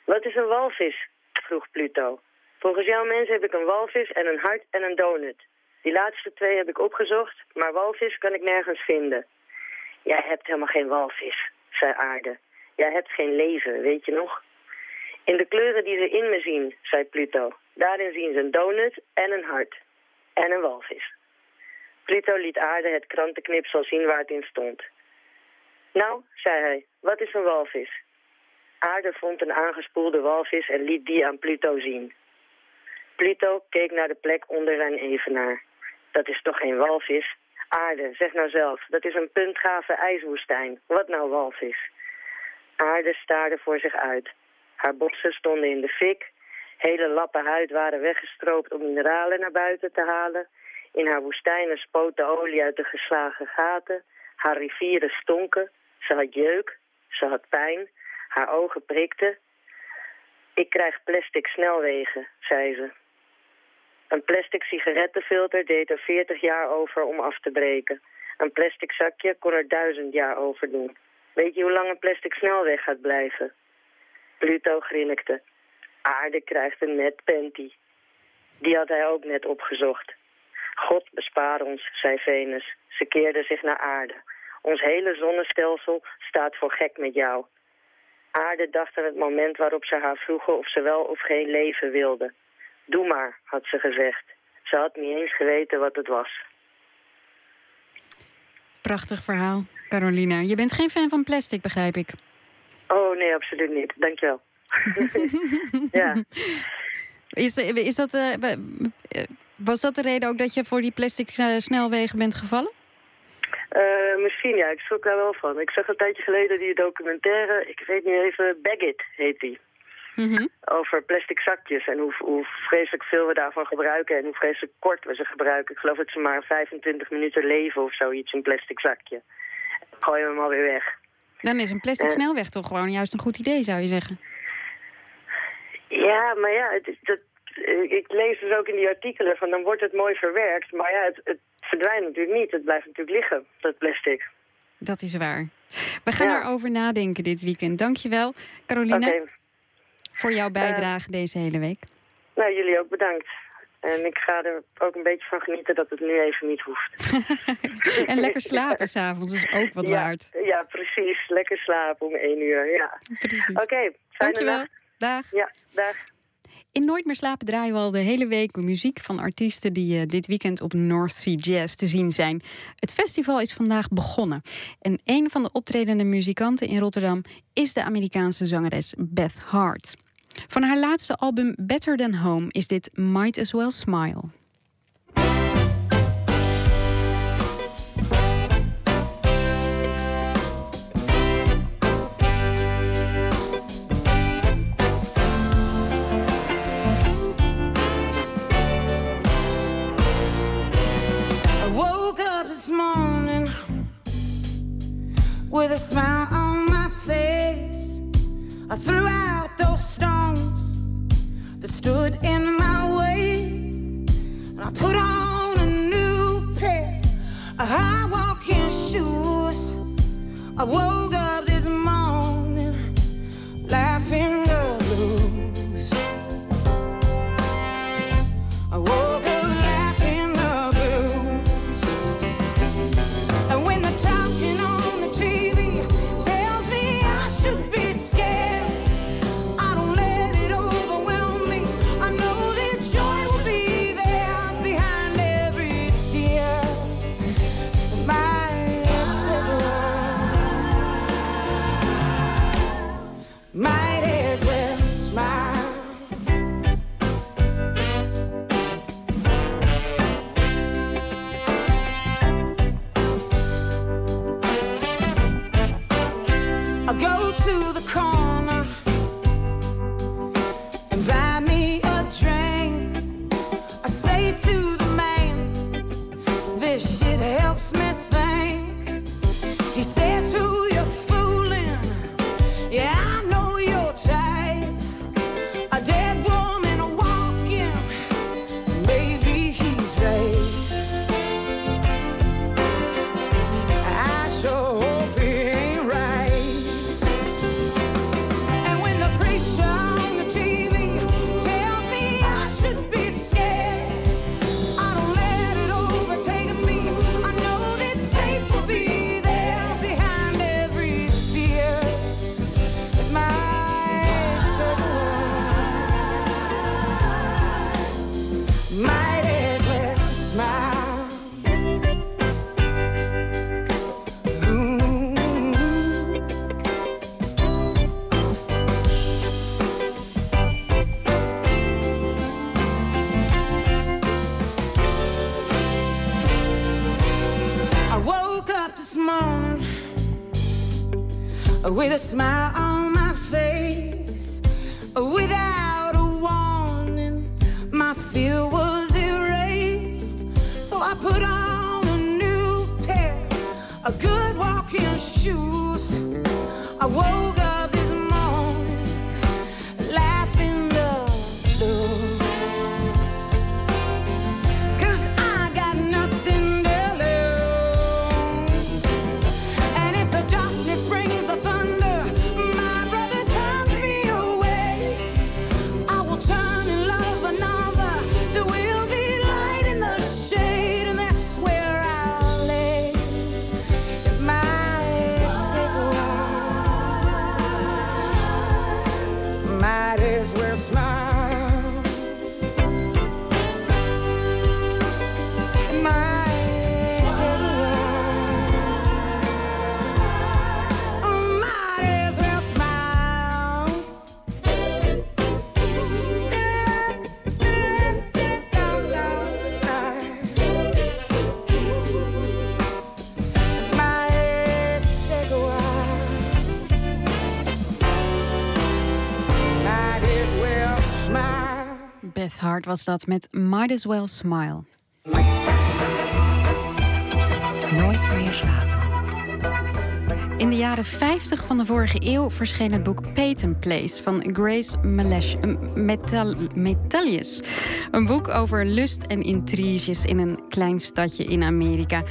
Wat is een walvis? vroeg Pluto. Volgens jouw mensen heb ik een walvis en een hart en een donut. Die laatste twee heb ik opgezocht, maar walvis kan ik nergens vinden. Jij hebt helemaal geen walvis, zei Aarde. Jij hebt geen leven, weet je nog? In de kleuren die ze in me zien, zei Pluto. Daarin zien ze een donut en een hart. En een walvis. Pluto liet Aarde het krantenknipsel zien waar het in stond. Nou, zei hij, wat is een walvis? Aarde vond een aangespoelde walvis en liet die aan Pluto zien. Pluto keek naar de plek onder zijn evenaar. Dat is toch geen walvis? Aarde, zeg nou zelf, dat is een puntgave ijswoestijn. Wat nou walvis? Aarde staarde voor zich uit. Haar bossen stonden in de fik. Hele lappen huid waren weggestroopt om mineralen naar buiten te halen. In haar woestijnen spoot de olie uit de geslagen gaten. Haar rivieren stonken. Ze had jeuk. Ze had pijn. Haar ogen prikten. Ik krijg plastic snelwegen, zei ze. Een plastic sigarettenfilter deed er 40 jaar over om af te breken. Een plastic zakje kon er duizend jaar over doen. Weet je hoe lang een plastic snelweg gaat blijven? Pluto grinnikte. Aarde krijgt een net panty. Die had hij ook net opgezocht. God bespaar ons, zei Venus. Ze keerde zich naar aarde. Ons hele zonnestelsel staat voor gek met jou. Aarde dacht aan het moment waarop ze haar vroegen of ze wel of geen leven wilde. Doe maar, had ze gezegd. Ze had niet eens geweten wat het was. Prachtig verhaal, Carolina. Je bent geen fan van plastic, begrijp ik. Oh, nee, absoluut niet. Dankjewel. *laughs* *laughs* ja. Is, is dat, uh, was dat de reden ook dat je voor die plastic snelwegen bent gevallen? Misschien ja, ik schrok daar wel van. Ik zag een tijdje geleden die documentaire, ik weet niet even, Baggit heet die. Mhm. Over plastic zakjes en hoe, hoe vreselijk veel we daarvan gebruiken en hoe vreselijk kort we ze gebruiken. Ik geloof dat ze maar 25 minuten leven of zoiets, een plastic zakje. Dan gooien we hem alweer weg. Dan is een plastic snelweg toch gewoon juist een goed idee, zou je zeggen? Ja, maar ja, het, dat, ik lees dus ook in die artikelen van dan wordt het mooi verwerkt. Maar ja, het, het verdwijnt natuurlijk niet. Het blijft natuurlijk liggen, dat plastic. Dat is waar. We gaan ja. erover nadenken dit weekend. Dankjewel, Caroline, okay. voor jouw bijdrage deze hele week. Nou, jullie ook bedankt. En ik ga er ook een beetje van genieten dat het nu even niet hoeft. *laughs* en lekker slapen s'avonds is ook wat *laughs* ja, waard. Ja, precies. Lekker slapen om één uur, ja. Precies. Oké, okay, Dankjewel. Nacht. Dag. Ja, dag. In Nooit meer slapen draaien we al de hele week muziek van artiesten die uh, dit weekend op North Sea Jazz te zien zijn. Het festival is vandaag begonnen. En een van de optredende muzikanten in Rotterdam is de Amerikaanse zangeres Beth Hart. Van haar laatste album Better Than Home is dit Might As Well Smile. With a smile on my face. I threw out those stones that stood in my way, and I put on a new pair of high walking shoes. I woke up go to the corner with a smile Was dat met Might As Well Smile. Nooit meer slapen. In de jaren 50 van de vorige eeuw verscheen het boek Peyton Place van Grace eh, Metal, Metallius. Een boek over lust en intriges in een klein stadje in Amerika.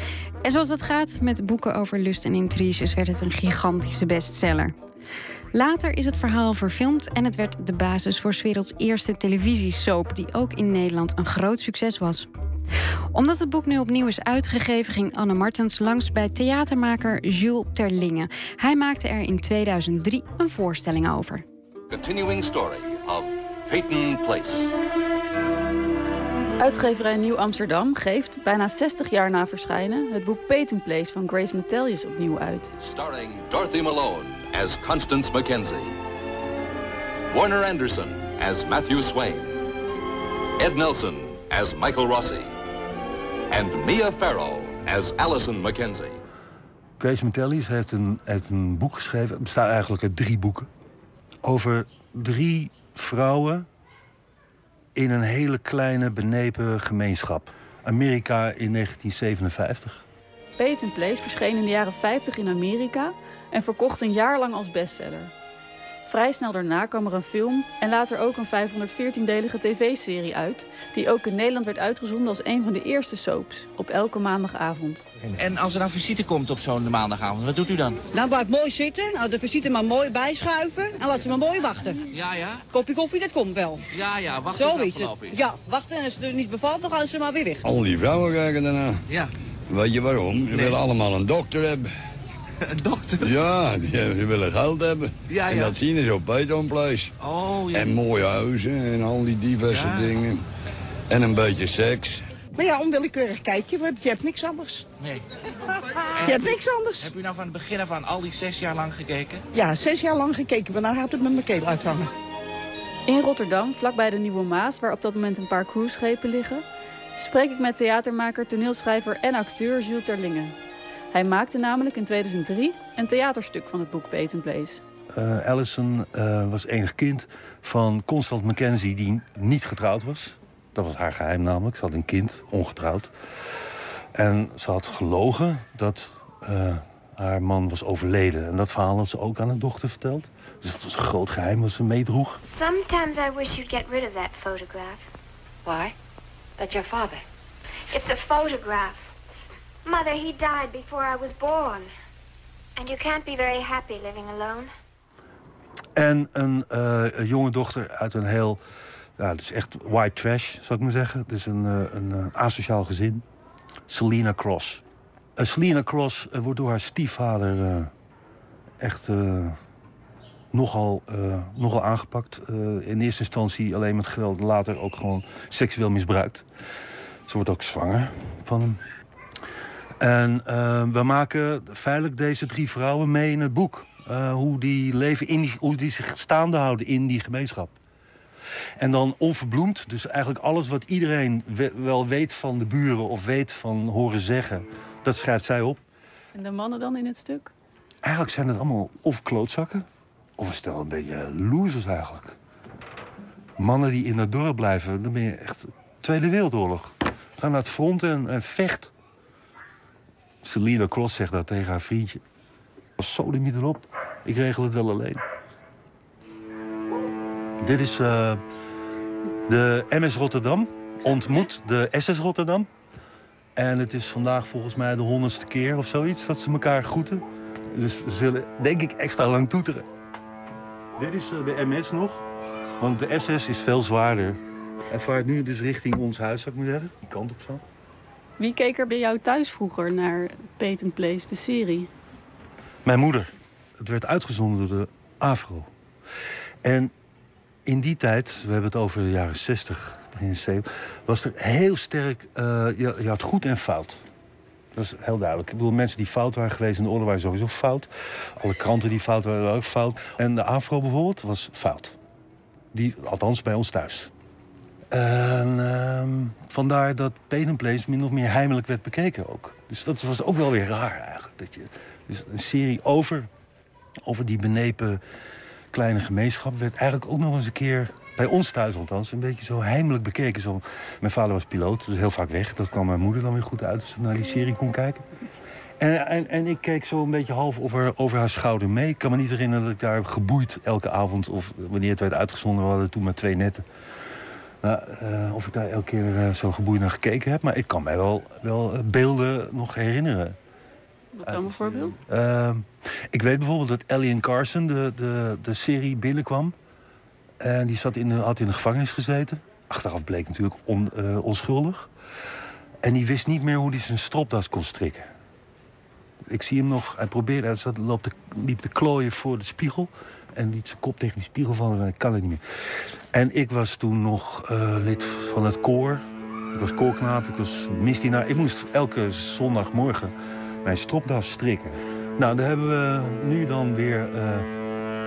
En zoals dat gaat met boeken over lust en intriges, werd het een gigantische bestseller. Later is het verhaal verfilmd en het werd de basis voor 's werelds eerste televisiesoap, die ook in Nederland een groot succes was. Omdat het boek nu opnieuw is uitgegeven, ging Anne Martens langs bij theatermaker Jules Terlinge. Hij maakte er in 2003 een voorstelling over. Continuing story of Peyton Place. Uitgeverij Nieuw Amsterdam geeft, bijna 60 jaar na verschijnen, het boek Peyton Place van Grace Metelius opnieuw uit. Starring Dorothy Malone as Constance Mackenzie. Warner Anderson as Matthew Swain. Ed Nelson as Michael Rossi. And Mia Farrow as Allison Mackenzie. Grace Metellus heeft een, heeft een boek geschreven. Het bestaat eigenlijk uit drie boeken. Over drie vrouwen in een hele kleine benepen gemeenschap. Amerika in 1957. Peyton Place verscheen in de jaren 50 in Amerika en verkocht een jaar lang als bestseller. Vrij snel daarna kwam er een film en later ook een 514-delige tv-serie uit, die ook in Nederland werd uitgezonden als een van de eerste soaps, op elke maandagavond. En als er dan visite komt op zo'n maandagavond, wat doet u dan? Dan blijf mooi zitten, nou, de visite maar mooi bijschuiven en laat ze maar mooi wachten. Ja, ja? Kopje koffie, dat komt wel. Ja, ja, wacht Zo tot het is het. afgelopen is. Ja, wachten en als het er niet bevalt, dan gaan ze maar weer weg. Al die vrouwen kijken daarna. Ja. Weet je waarom? Ze Nee. willen allemaal een dokter hebben. *laughs* Een dokter? Ja, die, ze willen geld hebben. Ja, En dat zien ze op Python Place. Oh, ja. En mooie huizen en al die diverse Ja. dingen. En een beetje seks. Maar ja, onwillekeurig kijk je, want je hebt niks anders. Nee. Je hebt niks anders. Heb u nou van het begin af aan al die zes jaar lang gekeken? Ja, zes jaar lang gekeken, maar nou gaat het met mijn keel uithangen. In Rotterdam, vlakbij de Nieuwe Maas, waar op dat moment een paar cruiseschepen liggen, spreek ik met theatermaker, toneelschrijver en acteur Jules Terlinge. Hij maakte namelijk in 2003 een theaterstuk van het boek Peyton Place. Eh, Allison eh, was enig kind van Constant Mackenzie, die niet getrouwd was. Dat was haar geheim namelijk. Ze had een kind, ongetrouwd. En ze had gelogen dat eh, haar man was overleden. En dat verhaal had ze ook aan haar dochter verteld. Dus dat was een groot geheim wat ze meedroeg. Sometimes I wish you'd get rid of that photograph. Why? That's your father. It's a photograph. Mother, he died before I was born. And you can't be very happy living alone. En een, eh, een jonge dochter uit een heel... Ja, het is echt white trash, zou ik maar zeggen. Het is een, eh, een eh, asociaal gezin. Selena Cross. Eh, Selena Cross wordt door haar stiefvader echt nogal, nogal aangepakt. In eerste instantie alleen met geweld, later ook gewoon seksueel misbruikt. Ze wordt ook zwanger van hem. En eh, we maken feitelijk deze drie vrouwen mee in het boek. Eh, hoe die leven in die, hoe die zich staande houden in die gemeenschap. En dan onverbloemd, dus eigenlijk alles wat iedereen we- wel weet van de buren of weet van horen zeggen, dat schrijft zij op. En de mannen dan in het stuk? eigenlijk zijn het allemaal of klootzakken... of een stel een beetje losers eigenlijk. Mannen die in dat dorp blijven, dan ben je echt Tweede Wereldoorlog. Ga naar het front en, en vecht. Selena Cross zegt dat tegen haar vriendje. Als sodemiet erop. Ik regel het wel alleen. Dit is eh, de MS Rotterdam. Ontmoet de SS Rotterdam. En het is vandaag volgens mij de honderdste keer of zoiets dat ze elkaar groeten. Dus ze zullen, denk ik, extra lang toeteren. Dit is eh, de MS nog. Want de SS is veel zwaarder. En vaart nu dus richting ons huis, zou ik maar zeggen. Die kant op zo. Wie keek er bij jou thuis vroeger naar Patent Place, de serie? Mijn moeder. Het werd uitgezonden door de AVRO. En in die tijd, we hebben het over de jaren 60, begin 70, was er heel sterk. eh, je, je had goed en fout. Dat is heel duidelijk. Ik bedoel, mensen die fout waren geweest in de oorlog waren sowieso fout. Alle kranten die fout waren, waren ook fout. En de AVRO bijvoorbeeld was fout. Die, althans bij ons thuis. En ehm, vandaar dat Patent Place min of meer heimelijk werd bekeken ook. Dus dat was ook wel weer raar eigenlijk. Dat je, dus een serie over, over die benepen kleine gemeenschap... werd eigenlijk ook nog eens een keer, bij ons thuis althans... een beetje zo heimelijk bekeken. Zo, mijn vader was piloot, dus heel vaak weg. Dat kwam mijn moeder dan weer goed uit als ze naar die serie kon kijken. En, en, en ik keek zo een beetje half over, over haar schouder mee. Ik kan me niet herinneren dat ik daar geboeid elke avond... of wanneer het werd uitgezonden, we hadden toen maar twee netten... Nou, eh, of ik daar elke keer eh, zo geboeid naar gekeken heb. Maar ik kan mij wel, wel eh, beelden nog herinneren. Wat dan bijvoorbeeld? Ehm, ik weet bijvoorbeeld dat Ellie Carson de, de, de serie binnenkwam. En die zat in had in de gevangenis gezeten. Achteraf bleek natuurlijk on, onschuldig. En die wist niet meer hoe hij zijn stropdas kon strikken. Ik zie hem nog, hij probeerde, hij zat, liep te klooien voor de spiegel. En liet zijn kop tegen die spiegel vallen en ik kan het niet meer. En ik was toen nog eh, lid van het koor. Ik was koorknaap, ik was misdienaar. Ik moest elke zondagmorgen mijn stropdas strikken. Nou, daar hebben we nu dan weer eh,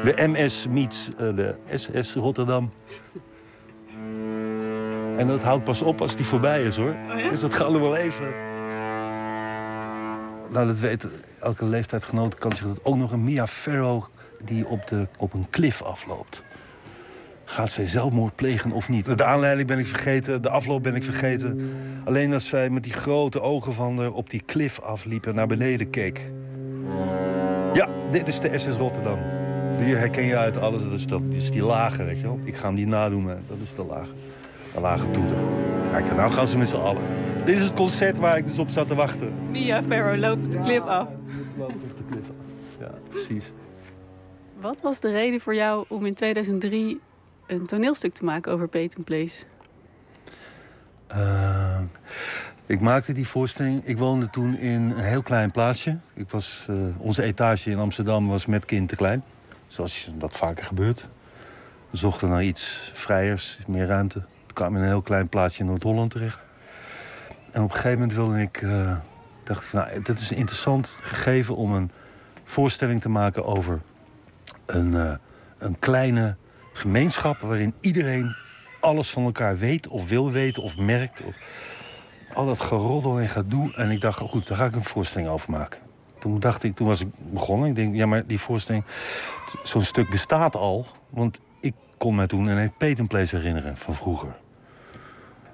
de MS meets eh, de SS Rotterdam. En dat houdt pas op als die voorbij is, hoor. Dus dat gaat wel even. Nou, dat weet elke leeftijdgenoot kan zich dat ook nog een Mia Farrow die op, de, op een klif afloopt. Gaat zij zelfmoord plegen of niet? De aanleiding ben ik vergeten, de afloop ben ik vergeten. Alleen dat zij met die grote ogen van haar op die klif afliep en naar beneden keek. Ja, dit is de SS Rotterdam. Die herken je uit alles. Dat is, dat is die lage, weet je wel. Ik ga hem niet nadoen, maar dat is de lage. De lage toeter. Kijk, nou gaan ze met z'n allen. Dit is het concert waar ik dus op zat te wachten. Mia Farrow loopt op de klif af. Loopt op de klif af. Ja, precies. Wat was de reden voor jou om in 2003 een toneelstuk te maken over Patent Place? Uh, ik maakte die voorstelling. Ik woonde toen in een heel klein plaatsje. Ik was, uh, onze etage in Amsterdam was met kind te klein. Zoals dat vaker gebeurt. We zochten naar iets vrijers, meer ruimte. Toen kwam ik in een heel klein plaatsje in Noord-Holland terecht. En op een gegeven moment wilde ik... Uh, dacht ik, nou, dit is een interessant gegeven om een voorstelling te maken over een, uh, een kleine gemeenschap waarin iedereen alles van elkaar weet of wil weten of merkt. Of al dat geroddel en gedoe. En ik dacht, goed, daar ga ik een voorstelling over maken. Toen dacht ik, toen was ik begonnen. Ik denk, ja, maar die voorstelling, zo'n stuk bestaat al. Want ik kon mij toen een Patent Place herinneren van vroeger.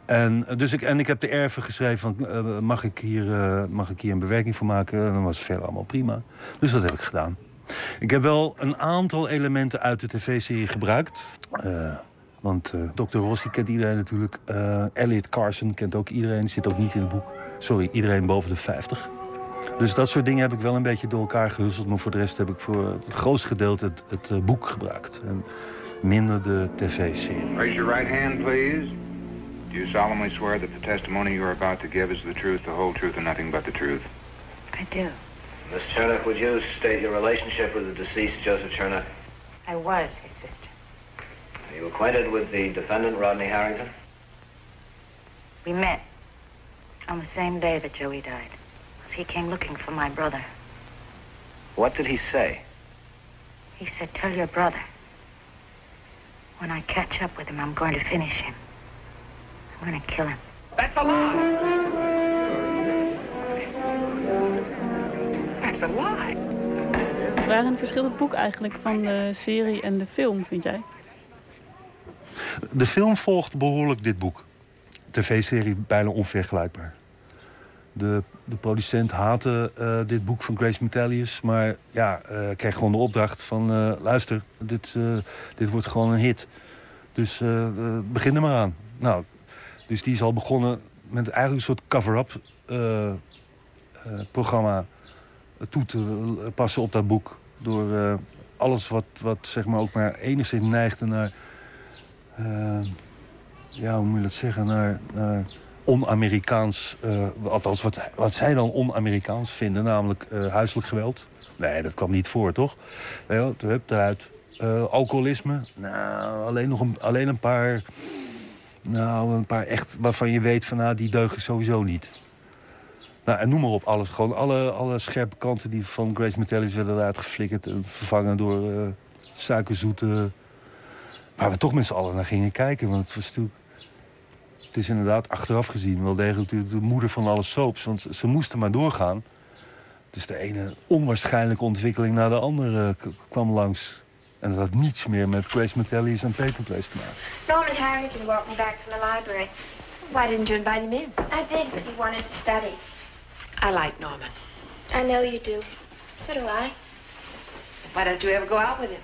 En, dus ik, en ik heb de erven geschreven van, uh, mag, ik hier, mag ik hier een bewerking voor maken? En dan was het verder allemaal prima. Dus dat heb ik gedaan. Ik heb wel een aantal elementen uit de tv-serie gebruikt. Uh, want uh, Dr. Rossi kent iedereen natuurlijk. Uh, Elliot Carson kent ook iedereen. Zit ook niet in het boek. Sorry, iedereen boven de 50. Dus dat soort dingen heb ik wel een beetje door elkaar gehusteld. Maar voor de rest heb ik voor het grootste gedeelte het, het uh, boek gebruikt. En minder de tv-serie. Raise your right hand, please. Do you solemnly swear that the testimony you are about to give is the truth, the whole truth, and nothing but the truth? I do. Miss Chernoff, would you state your relationship with the deceased Joseph Chernoff? I was his sister. Are you acquainted with the defendant, Rodney Harrington? We met on the same day that Joey died. He came looking for my brother. What did he say? He said, tell your brother. When I catch up with him, I'm going to finish him. I'm going to kill him. That's a lie! Waarin verschilt het boek eigenlijk van de serie en de film, vind jij? De film volgt behoorlijk dit boek. TV-serie bijna onvergelijkbaar. De, de producent haatte eh, dit boek van Grace Metalius. Maar ja, eh kreeg gewoon de opdracht van... eh, luister, dit, dit wordt gewoon een hit. Dus begin er maar aan. Nou, dus die is al begonnen met eigenlijk een soort cover-up programma toe passen op dat boek. Door eh, alles wat, wat zeg maar ook maar enigszins neigde naar... eh, ja, hoe moet je dat zeggen? Naar, on-Amerikaans... eh, althans, wat, wat zij dan on-Amerikaans vinden, namelijk huiselijk geweld. Nee, dat kwam niet voor, toch? Hoor, hup, eruit. Alcoholisme? Nou, alleen nog een, alleen een paar... Nou, een paar echt waarvan je weet van, nou, die deugen sowieso niet. Nou, en noem maar op, alles. Gewoon alle, alle scherpe kanten die van Grace Metalius werden eruit geflikkerd... en vervangen door eh, suikerzoete... Waar we toch met z'n allen naar gingen kijken. Want het was natuurlijk... Het is inderdaad achteraf gezien wel degelijk de, de moeder van alle soaps. Want ze moesten maar doorgaan. Dus de ene onwaarschijnlijke ontwikkeling na de andere k- kwam langs. En dat had niets meer met Grace Metalius en Peyton Place te maken. Norman Harrington walked me back from the library. Why didn't you invite him in? I did, but he wanted to study. I like Norman. I know you do. So do I. Why don't you ever go out with him?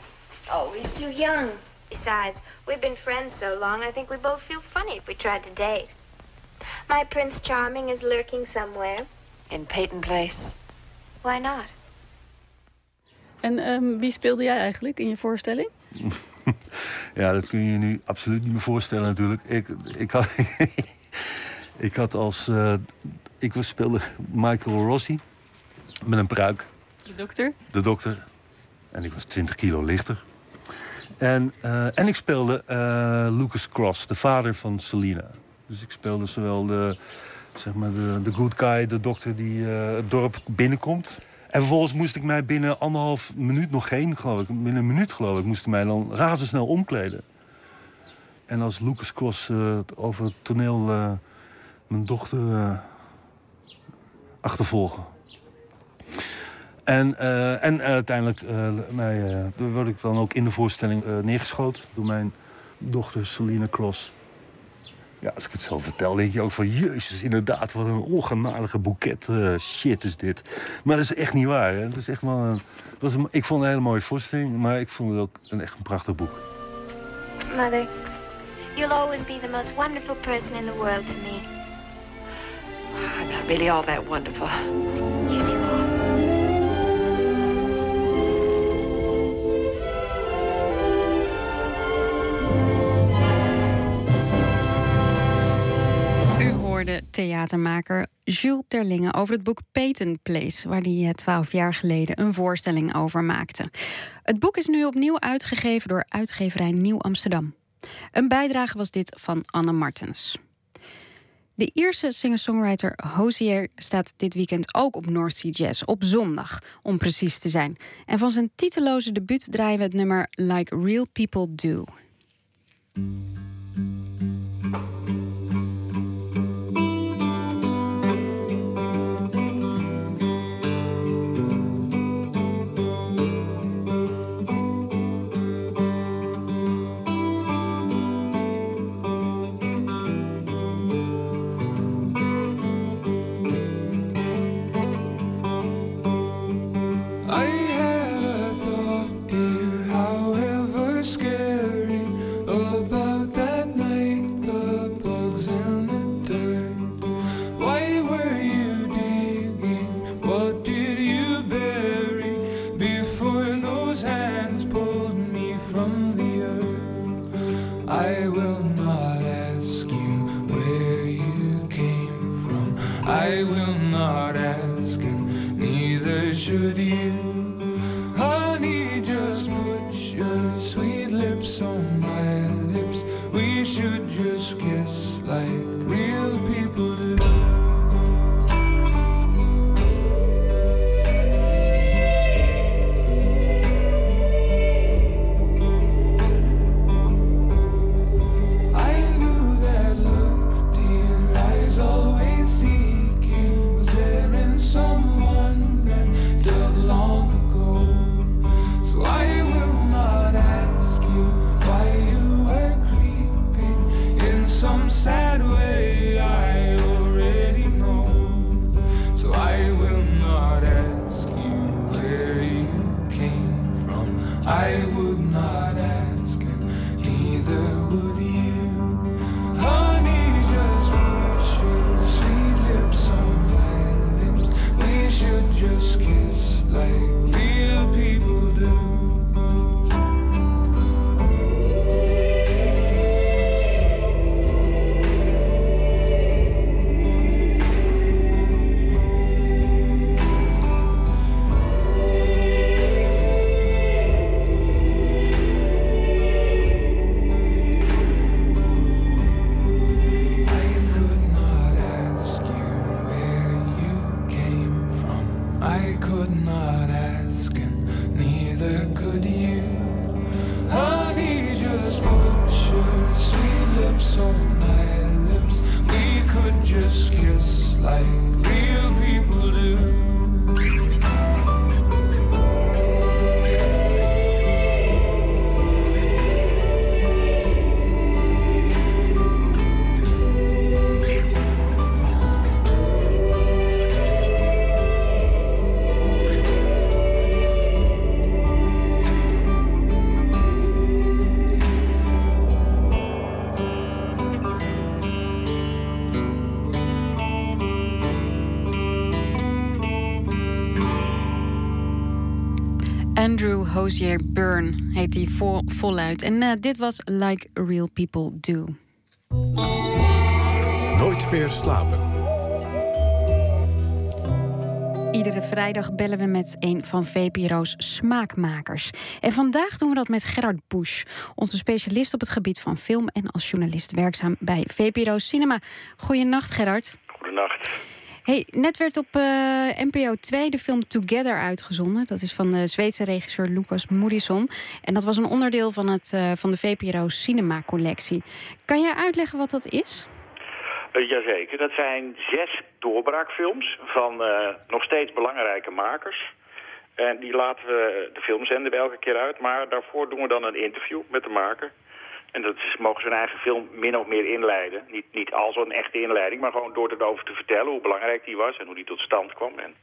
Oh, he's too young. Besides, we've been friends so long, I think we both feel funny if we tried to date. My Prince Charming is lurking somewhere. In Peyton Place. Why not? En ehm, wie speelde jij eigenlijk in je voorstelling? *laughs* Ja, dat kun je je nu absoluut niet meer voorstellen natuurlijk. Ik, ik, had, *laughs* ik had als... eh, ik was, speelde Michael Rossi met een pruik. De dokter? de dokter. En ik was 20 kilo lichter. En, eh, en ik speelde eh, Lucas Cross, de vader van Selina. Dus ik speelde zowel de, zeg maar de, de good guy, de dokter die eh, het dorp binnenkomt. En vervolgens moest ik mij binnen anderhalf minuut nog geen, geloof ik, binnen een minuut geloof ik, moest ik mij dan razendsnel omkleden. En als Lucas Cross over het toneel mijn dochter achtervolgen. En, eh, en eh, uiteindelijk eh, word ik dan ook in de voorstelling neergeschoten door mijn dochter Selina Cross. Ja, als ik het zo vertel, denk je ook van... Jezus, inderdaad, wat een ongenadige boeket shit is dit. Maar dat is echt niet waar. Hè. Is echt wel was ik vond het een hele mooie voorstelling, maar ik vond het ook een, echt een prachtig boek. Mother, you'll always be the most wonderful person in the world to me. I'm not really all that wonderful. Yes, you are. U hoorde theatermaker Jules Terlingen over het boek Peyton Place, waar hij twaalf jaar geleden een voorstelling over maakte. Het boek is nu opnieuw uitgegeven door uitgeverij Nieuw Amsterdam. Een bijdrage was dit van Anne Martens. De Ierse singer-songwriter Hozier staat dit weekend ook op North Sea Jazz, op zondag om precies te zijn. En van zijn titeloze debuut draaien we het nummer Like Real People Do. Hosier Byrne heet hij vol, voluit. En eh, dit was Like Real People Do. Nooit meer slapen. Iedere vrijdag bellen we met een van VPRO's smaakmakers. En vandaag doen we dat met Gerard Busch, onze specialist op het gebied van film en als journalist werkzaam bij VPRO Cinema. Goedenacht, Gerard. Goedenacht. Hey, net werd op eh, NPO 2 de film Together uitgezonden. Dat is van de Zweedse regisseur Lucas Moodysson. En dat was een onderdeel van, het, eh, van de VPRO Cinema collectie. Kan jij uitleggen wat dat is? Uh, jazeker, dat zijn zes doorbraakfilms van nog steeds belangrijke makers. En die laten we de film zenden we elke keer uit. Maar daarvoor doen we dan een interview met de maker. En dat is, mogen ze hun eigen film min of meer inleiden. Niet, niet als een echte inleiding, maar gewoon door erover te vertellen hoe belangrijk die was en hoe die tot stand kwam. En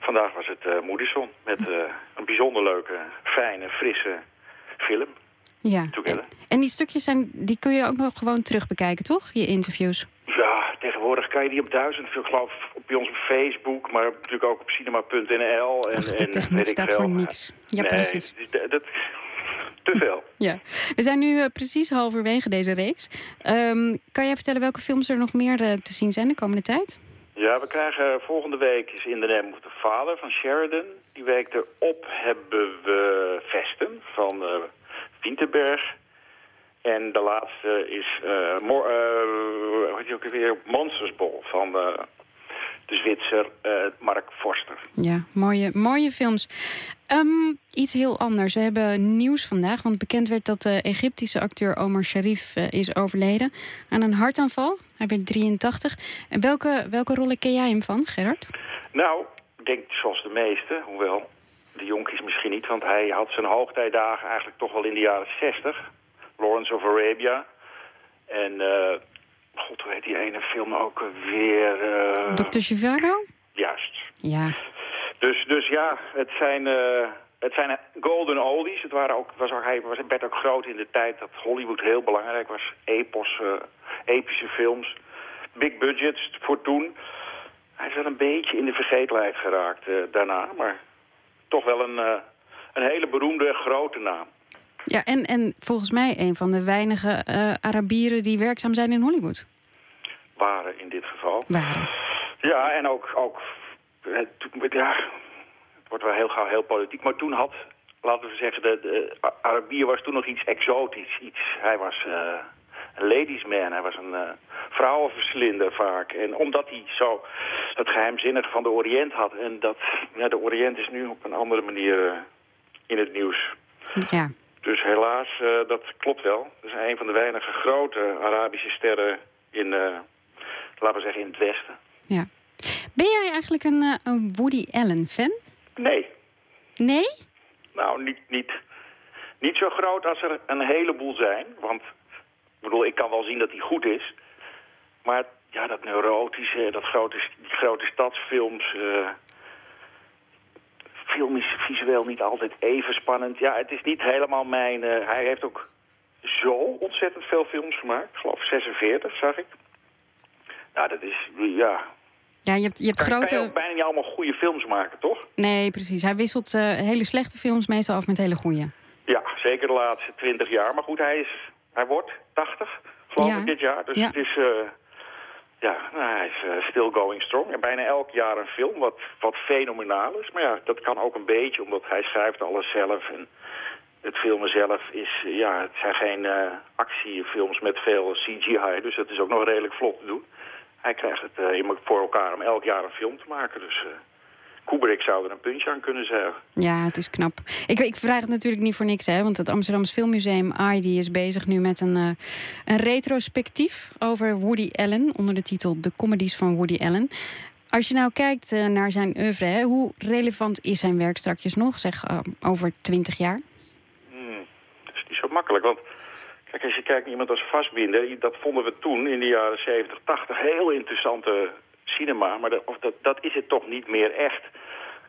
vandaag was het uh, Moodysson met uh, een bijzonder leuke, fijne, frisse film. Ja. En, en die stukjes zijn, die kun je ook nog gewoon terugbekijken, toch? Je interviews. Ja, tegenwoordig kan je die op duizend, ik geloof op bij ons op Facebook, maar natuurlijk ook op cinema.nl. En, Ach, de en techniek weet ik staat veel. voor niks. Ja, nee, precies. Dat, dat, te veel. *laughs* Ja. We zijn nu uh, precies halverwege deze reeks. Um, kan jij vertellen welke films er nog meer uh, te zien zijn de komende tijd? Ja, we krijgen volgende week is In the Name of the Father van Sheridan. Die week erop hebben we Vesten van uh, Winterberg. En de laatste is uh, uh, hoe heet ook weer? Monsters Ball van de Zwitser Mark Forster. Ja, mooie, mooie films. Um, iets heel anders. We hebben nieuws vandaag, want bekend werd dat de Egyptische acteur Omar Sharif is overleden aan een hartaanval. Hij werd 83. En welke, welke rollen ken jij hem van, Gerard? Nou, ik denk zoals de meeste, hoewel de jonkies misschien niet, want hij had zijn hoogtijdagen eigenlijk toch wel in de jaren 60. Lawrence of Arabia. En, uh, god, hoe heet die ene film ook weer? Uh... Dr. Zhivago? Juist. Ja. Dus, dus ja, het zijn, uh, het zijn golden oldies. Het waren ook, was ook, hij was, werd ook groot in de tijd dat Hollywood heel belangrijk was. Epos, epische films. Big budgets voor toen. Hij is wel een beetje in de vergetelheid geraakt daarna. Maar toch wel een, een hele beroemde, grote naam. Ja, en, en volgens mij een van de weinige uh, Arabieren die werkzaam zijn in Hollywood. Waren in dit geval. Waren. Ja, en ook, ook het, ja, het wordt wel heel gauw heel politiek. Maar toen had, laten we zeggen, de, de Arabier was toen nog iets exotisch. Iets, hij was uh, een ladies man, hij was een uh, vrouwenverslinder vaak. En omdat hij zo het geheimzinnige van de Oriënt had. En dat, ja, de Oriënt is nu op een andere manier in het nieuws. Ja. Dus helaas, uh, dat klopt wel. Dat is een van de weinige grote Arabische sterren in, uh, laten we zeggen, in het Westen. Ja. Ben jij eigenlijk een, uh, een Woody Allen fan? Nee. Nee? Nou, niet, niet, niet zo groot als er een heleboel zijn. Want, ik bedoel, ik kan wel zien dat hij goed is. Maar ja, dat neurotische, dat grote, die grote stadsfilms... film is visueel niet altijd even spannend. Ja, het is niet helemaal mijn... eh, hij heeft ook zo ontzettend veel films gemaakt. Ik geloof 46, zag ik. Nou, dat is... Ja, Ja, je hebt, je hebt kan, kan je grote... ook bijna niet allemaal goede films maken, toch? Nee, precies. Hij wisselt eh, hele slechte films meestal af met hele goede. Ja, zeker de laatste 20 jaar. Maar goed, hij, is, hij wordt 80, geloof Ja. ik, dit jaar. Dus Ja. het is... eh, ja, nou, hij is eh, still going strong. En bijna elk jaar een film, wat, wat fenomenaal is. Maar ja, dat kan ook een beetje, omdat hij schrijft alles zelf. En het filmen zelf is... Ja, het zijn geen eh, actiefilms met veel CGI. Dus dat is ook nog redelijk vlot te doen. Hij krijgt het immers voor elkaar om elk jaar een film te maken. Dus Kubrick zou er een puntje aan kunnen zeggen. Ja, het is knap. Ik, ik vraag het natuurlijk niet voor niks, hè? Want het Amsterdamse Filmmuseum die is bezig nu met een, eh, een retrospectief over Woody Allen onder de titel De Comedies van Woody Allen. Als je nou kijkt eh, naar zijn oeuvre, hè, hoe relevant is zijn werk straks nog, zeg eh, over twintig jaar? Hmm, dat is niet zo makkelijk, want kijk, als je kijkt naar iemand als Vastbinder, dat vonden we toen in de jaren 70, 80 heel interessante cinema, maar dat, of dat, dat is het toch niet meer echt.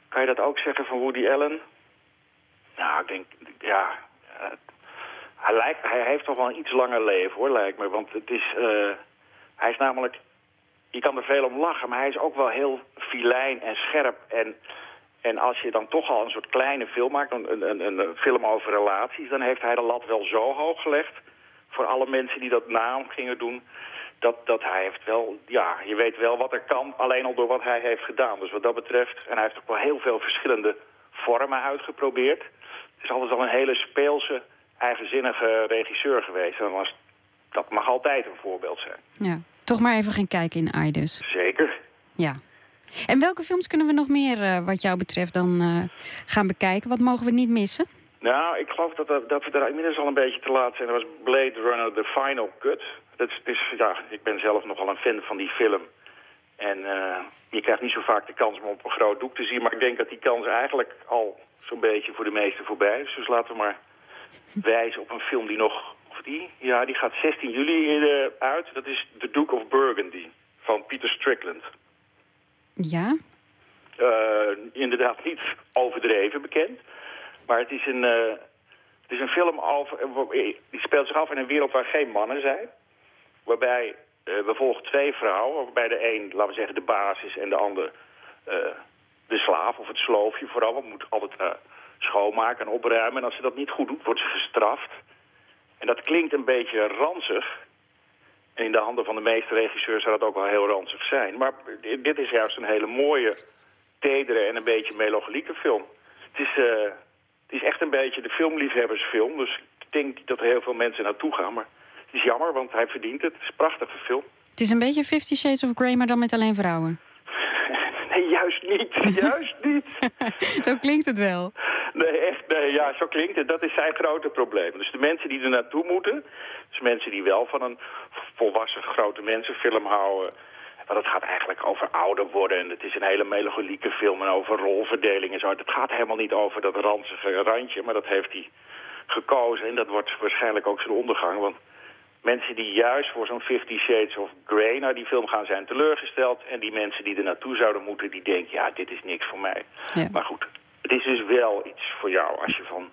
Kan je dat ook zeggen van Woody Allen? Nou, ik denk, ja, hij, lijkt, hij heeft toch wel een iets langer leven hoor, lijkt me, want het is, eh, hij is namelijk, je kan er veel om lachen, maar hij is ook wel heel filijn en scherp en en als je dan toch al een soort kleine film maakt, een, een, een, een film over relaties... dan heeft hij de lat wel zo hoog gelegd voor alle mensen die dat na gingen doen... Dat, dat hij heeft wel, ja, je weet wel wat er kan, alleen al door wat hij heeft gedaan. Dus wat dat betreft, en hij heeft ook wel heel veel verschillende vormen uitgeprobeerd. Het is altijd al een hele speelse, eigenzinnige regisseur geweest. En was, dat mag altijd een voorbeeld zijn. Ja, toch maar even gaan kijken in AI dus. Zeker. Ja. En welke films kunnen we nog meer, eh, wat jou betreft, dan eh, gaan bekijken? Wat mogen we niet missen? Nou, ik geloof dat, dat, dat we daar inmiddels al een beetje te laat zijn. Dat was Blade Runner, The Final Cut. Dat is, ja, ik ben zelf nogal een fan van die film. En eh, je krijgt niet zo vaak de kans om op een groot doek te zien. Maar ik denk dat die kans eigenlijk al zo'n beetje voor de meesten voorbij is. Dus laten we maar wijzen op een film die nog... Of die? Ja, die gaat 16 juli eh, uit. Dat is The Duke of Burgundy van Peter Strickland. Ja? Eh, inderdaad niet overdreven bekend. Maar het is een, het is een film over, die speelt zich af in een wereld waar geen mannen zijn. Waarbij eh, we volgen twee vrouwen, waarbij de een, laten we zeggen, de baas is en de ander eh, de slaaf of het sloofje vooral. Want moet altijd eh, schoonmaken en opruimen. En als ze dat niet goed doet, wordt ze gestraft. En dat klinkt een beetje ranzig. En in de handen van de meeste regisseurs zou dat ook wel heel ranzig zijn. Maar dit is juist een hele mooie, tedere en een beetje melancholieke film. Het is, eh, het is echt een beetje de filmliefhebbersfilm. Dus ik denk dat er heel veel mensen naartoe gaan. Maar het is jammer, want hij verdient het. Het is een prachtige film. Het is een beetje Fifty Shades of Grey, maar dan met alleen vrouwen. *laughs* Nee, juist niet. Juist niet. *laughs* Zo klinkt het wel. Nee, echt, nee, ja, zo klinkt het. Dat is zijn grote probleem. Dus de mensen die er naartoe moeten, dus mensen die wel van een volwassen grote mensenfilm houden. Want het gaat eigenlijk over ouder worden en het is een hele melancholieke film en over rolverdeling en zo. Het gaat helemaal niet over dat ranzige randje, maar dat heeft hij gekozen. En dat wordt waarschijnlijk ook zijn ondergang, want mensen die juist voor zo'n Fifty Shades of Grey naar die film gaan zijn teleurgesteld. En die mensen die er naartoe zouden moeten, die denken, ja, dit is niks voor mij. Ja. Maar goed, het is dus wel iets voor jou als je van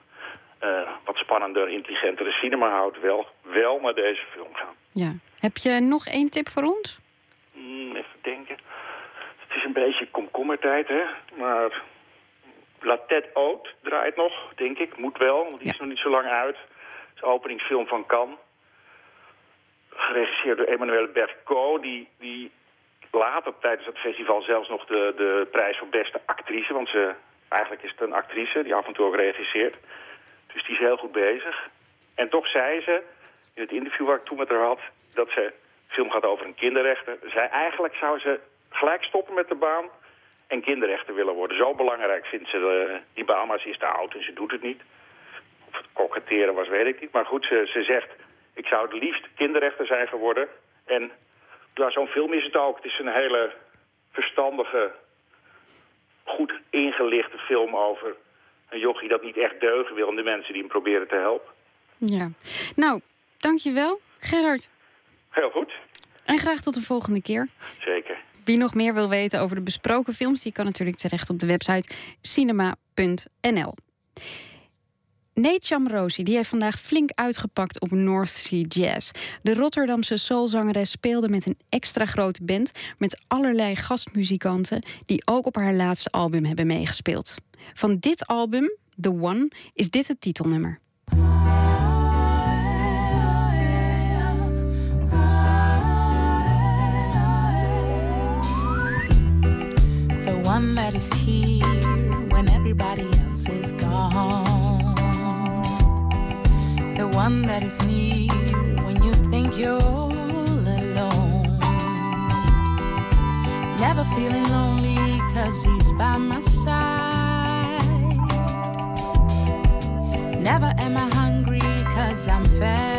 eh, wat spannender, intelligentere cinema houdt. Wel, wel naar deze film gaan. Ja. Heb je nog één tip voor ons? Hmm, even denken. Het is een beetje komkommertijd, hè. Maar La Tête Haute draait nog, denk ik. Moet wel, want die is nog niet zo lang uit. Het is de openingsfilm van Cannes. Geregisseerd door Emmanuelle Berco, die, die later tijdens het festival zelfs nog de, de prijs voor beste actrice... want ze, eigenlijk is het een actrice die af en toe ook regisseert. Dus die is heel goed bezig. En toch zei ze, in het interview waar ik toen met haar had... dat ze, film gaat over een kinderrechter. Zij eigenlijk zou ze gelijk stoppen met de baan en kinderrechter willen worden. Zo belangrijk vindt ze de, die baan, maar ze is te oud en ze doet het niet. Of het koketteren was, weet ik niet. Maar goed, ze, ze zegt, ik zou het liefst kinderrechter zijn geworden. En ja, zo'n film is het ook. Het is een hele verstandige, goed ingelichte film over een jochie dat niet echt deugen wil... en de mensen die hem proberen te helpen. Ja. Nou, dankjewel, Gerard. Heel goed, En graag tot de volgende keer. zeker. Wie nog meer wil weten over de besproken films, die kan natuurlijk terecht op de website cinema.nl. Nate Chamrosi die heeft vandaag flink uitgepakt op North Sea Jazz. De Rotterdamse soulzangeres speelde met een extra grote band... met allerlei gastmuzikanten die ook op haar laatste album hebben meegespeeld. Van dit album, The One, is dit het titelnummer. the one that is here when everybody else is gone, one that is near when you think you're all alone, never feeling lonely cause he's by my side, never am I hungry cause I'm fed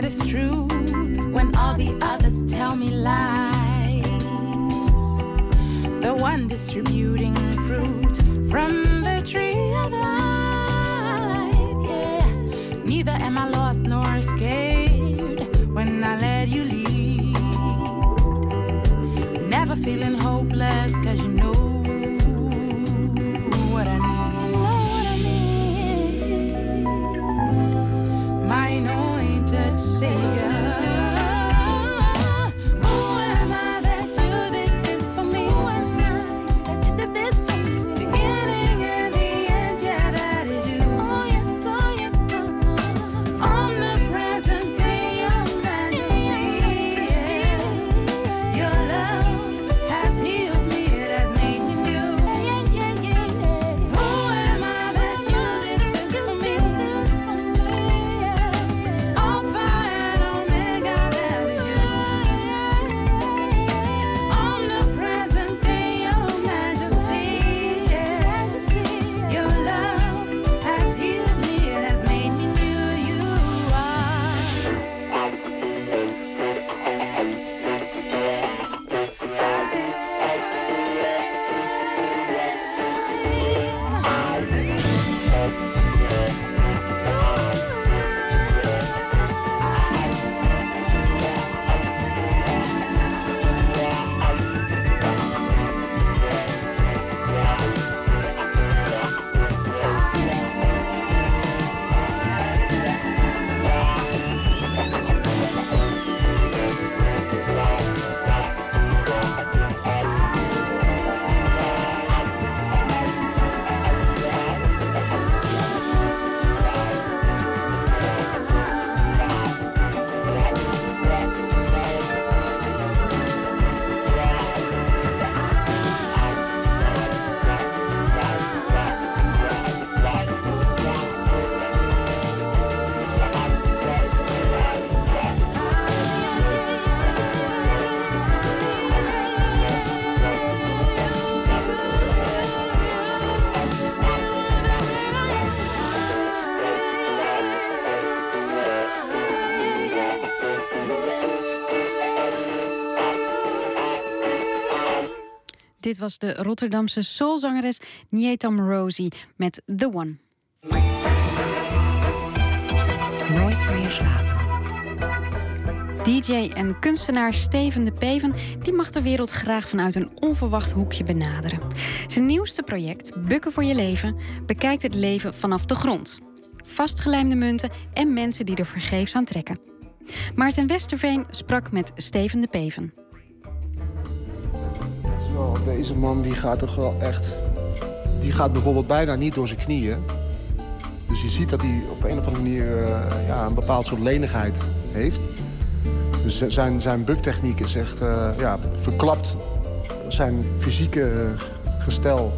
that is true when all the others tell me lies. The one distributing fruit from the tree of life. Yeah. Neither am I lost nor scared when I let you lead. Never feeling hopeless Dit was de Rotterdamse soulzangeres Nietam Rosie met The One. Nooit meer slapen. DJ en kunstenaar Steven de Peven die mag de wereld graag vanuit een onverwacht hoekje benaderen. Zijn nieuwste project, Bukken voor je leven, bekijkt het leven vanaf de grond. Vastgelijmde munten en mensen die er vergeefs aan trekken. Maarten Westerveen sprak met Steven de Peven. Zo, deze man die gaat toch wel echt... Die gaat bijvoorbeeld bijna niet door zijn knieën. Dus je ziet dat hij op een of andere manier eh, ja, een bepaald soort lenigheid heeft. Dus zijn, zijn buktechniek is echt eh, ja, verklapt zijn fysieke gestel.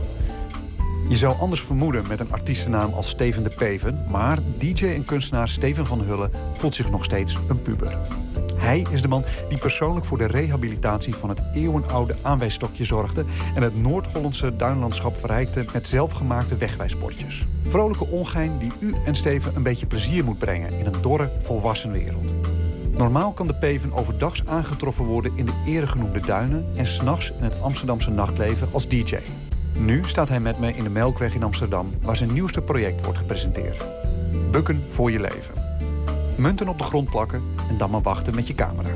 Je zou anders vermoeden met een artiestennaam als Steven de Peven... maar DJ en kunstenaar Steven van Hullen voelt zich nog steeds een puber. Hij is de man die persoonlijk voor de rehabilitatie van het eeuwenoude aanwijsstokje zorgde... en het Noord-Hollandse duinlandschap verrijkte met zelfgemaakte wegwijsbordjes. Vrolijke ongein die u en Steven een beetje plezier moet brengen... in een dorre, volwassen wereld. Normaal kan de Peven overdags aangetroffen worden in de eregenoemde duinen... en s'nachts in het Amsterdamse nachtleven als DJ. Nu staat hij met me in de Melkweg in Amsterdam... waar zijn nieuwste project wordt gepresenteerd. Bukken voor je leven. Munten op de grond plakken en dan maar wachten met je camera.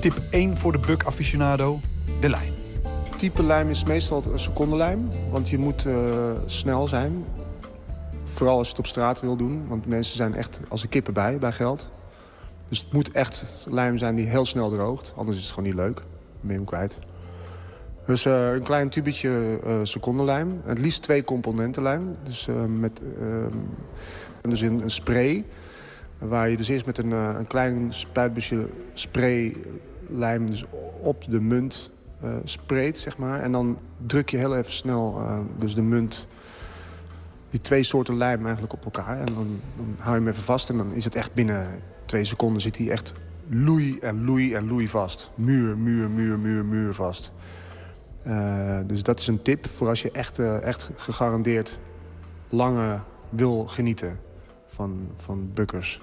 Tip 1 voor de buk-aficionado, de lijn. Type lijm is meestal een secondenlijm, want je moet eh, snel zijn. Vooral als je het op straat wil doen, want mensen zijn echt als een kippen bij, bij geld. Dus het moet echt lijm zijn die heel snel droogt, anders is het gewoon niet leuk. Dan je hem kwijt. Dus eh, een klein tubetje eh secondenlijm. Het liefst twee componenten lijm. Dus, met, dus in een spray. Waar je dus eerst met een, eh, een klein spuitbusje spray lijm dus op de munt eh spreekt, zeg maar. En dan druk je heel even snel eh, dus de munt, die twee soorten lijm eigenlijk op elkaar. En dan, dan hou je hem even vast en dan is het echt binnen twee seconden zit hij echt loei en loei en loei vast. Muur, muur, muur, muur, muur vast. Dus dat is een tip voor als je echt, echt gegarandeerd langer wil genieten van, van bukkers.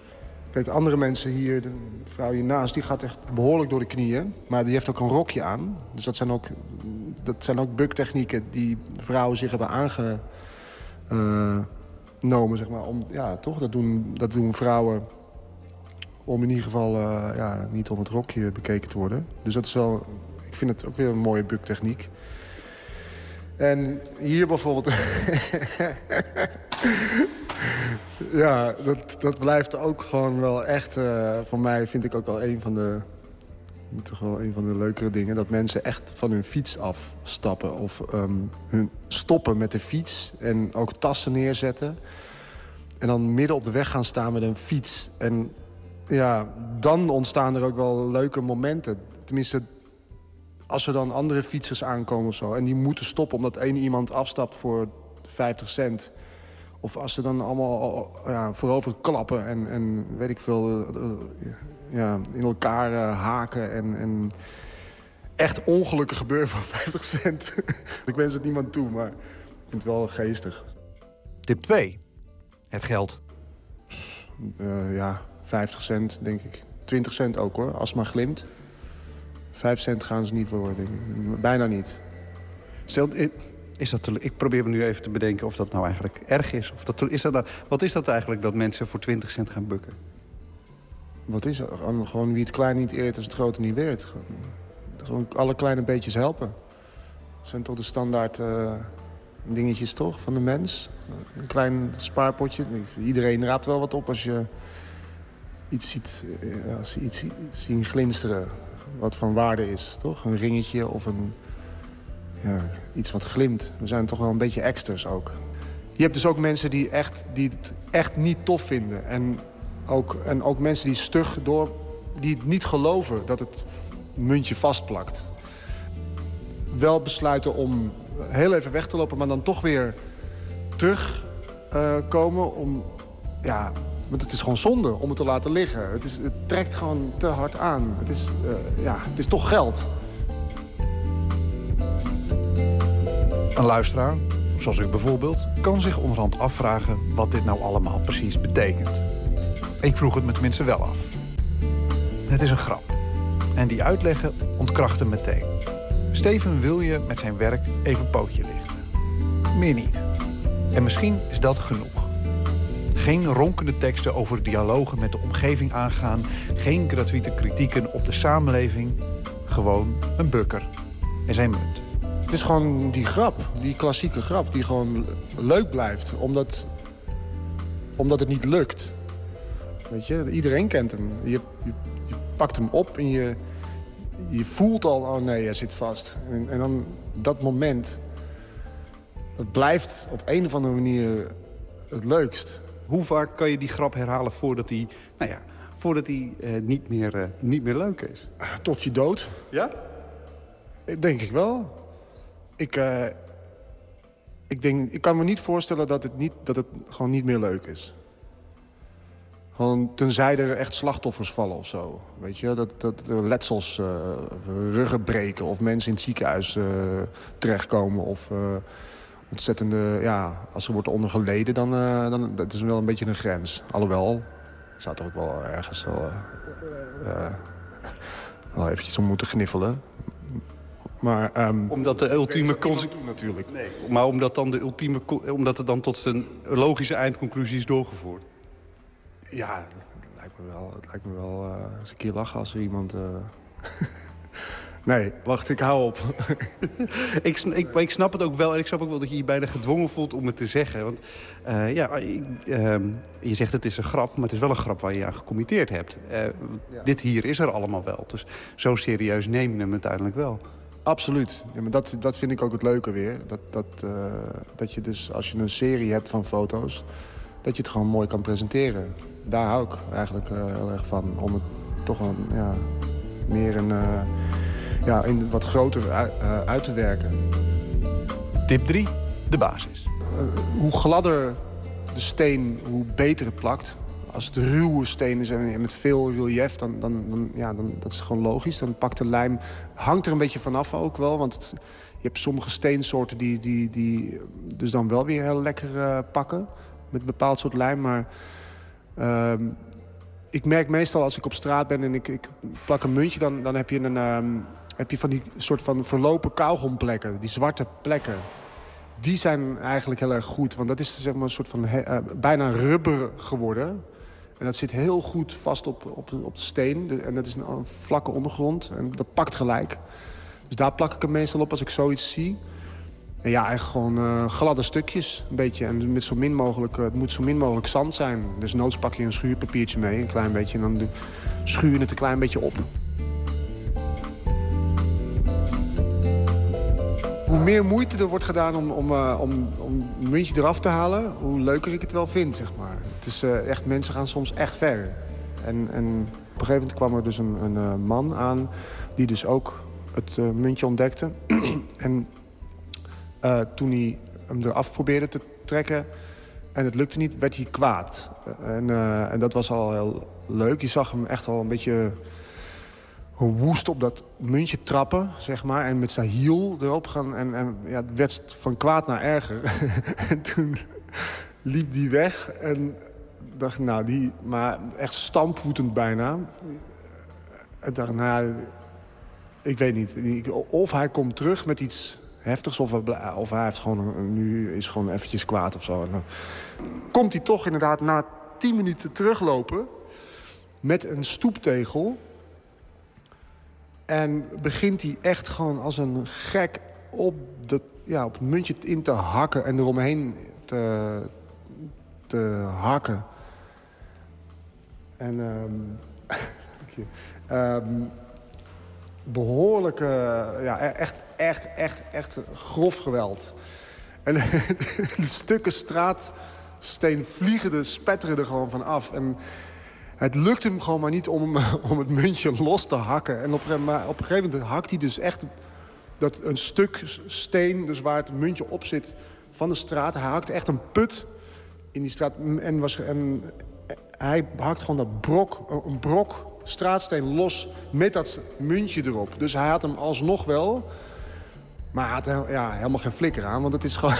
Kijk, andere mensen hier, de vrouw hiernaast, die gaat echt behoorlijk door de knieën. Maar die heeft ook een rokje aan. Dus dat zijn ook, dat zijn ook buktechnieken die vrouwen zich hebben aangenomen, zeg maar. Om, ja, toch? Dat doen, dat doen vrouwen om in ieder geval eh, ja, niet om het rokje bekeken te worden. Dus dat is wel, ik vind het ook weer een mooie buktechniek. En hier bijvoorbeeld... *laughs* *laughs* ja, dat, dat blijft ook gewoon wel echt... eh voor mij vind ik ook wel een van de... Toch wel een van de leukere dingen. Dat mensen echt van hun fiets afstappen. Of ehm, hun stoppen met de fiets. En ook tassen neerzetten. En dan midden op de weg gaan staan met een fiets. En ja, dan ontstaan er ook wel leuke momenten. Tenminste, als er dan andere fietsers aankomen of zo... en die moeten stoppen omdat één iemand afstapt voor 50 cent... of als ze dan allemaal ja, voorover klappen en, en weet ik veel... eh, eh, ja, in elkaar eh, haken en, en echt ongelukken gebeuren van *laughs* 50 cent. *laughs* ik wens het niemand toe, maar ik vind het wel geestig. Tip 2. Het geld. Ja, 50 cent, denk ik. 20 cent ook hoor, als het maar glimt. 5 cent gaan ze niet voor, denk ik. Bijna niet. Stel, is dat, ik probeer me nu even te bedenken of dat nou eigenlijk erg is. Of dat, is dat nou, wat is dat eigenlijk dat mensen voor 20 cent gaan bukken? Wat is er? Gewoon- wie het klein niet eert als het grote niet weert. Gewoon, alle kleine beetjes helpen. Dat zijn toch de standaard eh, dingetjes toch van de mens. Een klein spaarpotje. Iedereen raadt wel wat op als je iets ziet, eh, als je iets zie- zien glinsteren. Wat van waarde is, toch? Een ringetje of een, iets wat glimt. We zijn toch wel een beetje extras ook. Je hebt dus ook mensen die, echt, die het echt niet tof vinden. En ook, en ook mensen die stug door... die niet geloven dat het muntje vastplakt. Wel besluiten om heel even weg te lopen... maar dan toch weer terugkomen komen om... Ja, want het is gewoon zonde om het te laten liggen. Het, is, het trekt gewoon te hard aan. Het is, eh, ja, het is toch geld. Een luisteraar, zoals u bijvoorbeeld, kan zich onderhand afvragen wat dit nou allemaal precies betekent. Ik vroeg het me tenminste wel af. Het is een grap. En die uitleggen ontkracht hem meteen. Steven wil je met zijn werk even pootje lichten. Meer niet. En misschien is dat genoeg. Geen ronkende teksten over dialogen met de omgeving aangaan. Geen gratuite kritieken op de samenleving. Gewoon een bukker en zijn munt. Het is gewoon die grap, die klassieke grap, die gewoon leuk blijft. Omdat, omdat het niet lukt. Weet je, iedereen kent hem. Je, je, je pakt hem op en je, je voelt al, oh nee, hij zit vast. En, en dan dat moment, dat blijft op een of andere manier het leukst. Hoe vaak kan je die grap herhalen voordat hij, nou ja, voordat hij eh, niet, meer, eh, niet meer leuk is? Tot je dood. Ja? Denk ik wel. Ik, eh, ik, denk, ik kan me niet voorstellen dat het, niet, dat het gewoon niet meer leuk is. Gewoon tenzij er echt slachtoffers vallen of zo. Weet je, dat, dat er letsels, eh, ruggen breken of mensen in het ziekenhuis eh, terechtkomen. Of eh, ontzettende, ja, als er wordt onder geleden, dan, dan dat is wel een beetje een grens. Alhoewel, ik zou toch ook wel ergens wel eventjes om moeten gniffelen. Maar, ehm, Omdat de ultieme consequentie natuurlijk. Nee, maar omdat, dan de ultieme, omdat het dan tot een logische eindconclusie is doorgevoerd. Ja, het lijkt me wel, het lijkt me wel eh, eens een keer lachen als er iemand... eh, *laughs* nee, wacht, ik hou op. *laughs* ik, ik, ik snap het ook wel. En ik snap ook wel dat je je bijna gedwongen voelt om het te zeggen. Want eh, ja, ik, ehm, je zegt het is een grap, maar het is wel een grap waar je je aan gecommitteerd hebt. Eh, Dit hier is er allemaal wel. Dus zo serieus neem je hem uiteindelijk wel. Absoluut. Ja, maar dat, dat vind ik ook het leuke weer. Dat, dat, eh, dat je dus, als je een serie hebt van foto's... dat je het gewoon mooi kan presenteren. Daar hou ik eigenlijk eh, heel erg van. Om het toch wel ja, meer een, eh, ja, in wat groter uit, uit te werken. Tip 3, de basis. hoe gladder de steen, hoe beter het plakt. Als het ruwe steen is en met veel relief, dan, dan, dan, ja, dan dat is gewoon logisch. Dan pakt de lijm, hangt er een beetje vanaf ook wel. Want je hebt sommige steensoorten die, die, die dus dan wel weer heel lekker eh, pakken. Met een bepaald soort lijm. Maar ehm, ik merk meestal als ik op straat ben en ik, ik plak een muntje... dan, dan heb, je een, ehm, heb je van die soort van verlopen kauwgomplekken. Die zwarte plekken die zijn eigenlijk heel erg goed. Want dat is zeg maar een soort van eh, bijna rubber geworden. En dat zit heel goed vast op, op, op de steen. En dat is een, een vlakke ondergrond. En dat pakt gelijk. Dus daar plak ik hem meestal op als ik zoiets zie. En ja, eigenlijk gewoon eh, gladde stukjes. Een beetje. En met zo min mogelijk, eh, het moet zo min mogelijk zand zijn. Dus noods pak je een schuurpapiertje mee, een klein beetje. En dan schuur je het een klein beetje op. Hoe meer moeite er wordt gedaan om, om, eh, om, om een muntje eraf te halen, hoe leuker ik het wel vind, zeg maar. Het is eh, echt, mensen gaan soms echt ver. En, en op een gegeven moment kwam er dus een, een eh, man aan die dus ook het muntje ontdekte. *clears throat* en toen hij hem eraf probeerde te trekken en het lukte niet, werd hij kwaad. En, en dat was al heel leuk. Je zag hem echt al een beetje woest op dat muntje trappen, zeg maar. En met zijn hiel erop gaan. En, en ja, het werd van kwaad naar erger. *laughs* en toen liep die weg. En dacht, nou, die... Maar echt stampvoetend bijna. En dacht, nou ik weet niet. Of hij komt terug met iets heftigs... of hij, of hij heeft gewoon, nu is gewoon eventjes kwaad of zo. Komt hij toch inderdaad na tien minuten teruglopen... met een stoeptegel... En begint hij echt gewoon als een gek op, dat, ja, op het muntje in te hakken en eromheen te, te hakken. En ehm, *laughs* dank je. Ehm, behoorlijk, eh, ja, e- echt, echt, echt, echt grof geweld. En *laughs* de stukken straatsteen vliegen er, spetteren er gewoon van af. En het lukt hem gewoon maar niet om, *laughs* om het muntje los te hakken. En op, maar op een gegeven moment hakt hij dus echt dat een stuk steen, dus waar het muntje op zit, van de straat. Hij hakt echt een put in die straat. En, was, en hij hakt gewoon dat brok, een brok straatsteen los met dat muntje erop. Dus hij had hem alsnog wel. Maar hij ja, helemaal geen flikker aan, want het is gewoon...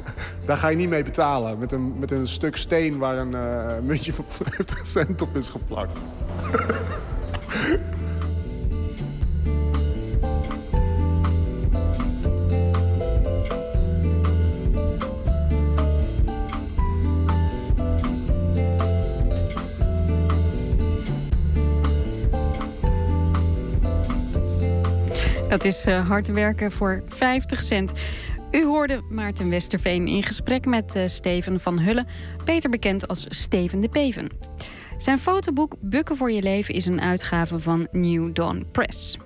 *laughs* daar ga je niet mee betalen. Met een, met een stuk steen waar een eh, muntje van 50 cent op is geplakt. *laughs* Dat is eh, hard werken voor 50 cent. U hoorde Maarten Westerveen in gesprek met eh, Steven van Hulle, beter bekend als Steven de Peven. Zijn fotoboek Bukken voor je leven is een uitgave van New Dawn Press.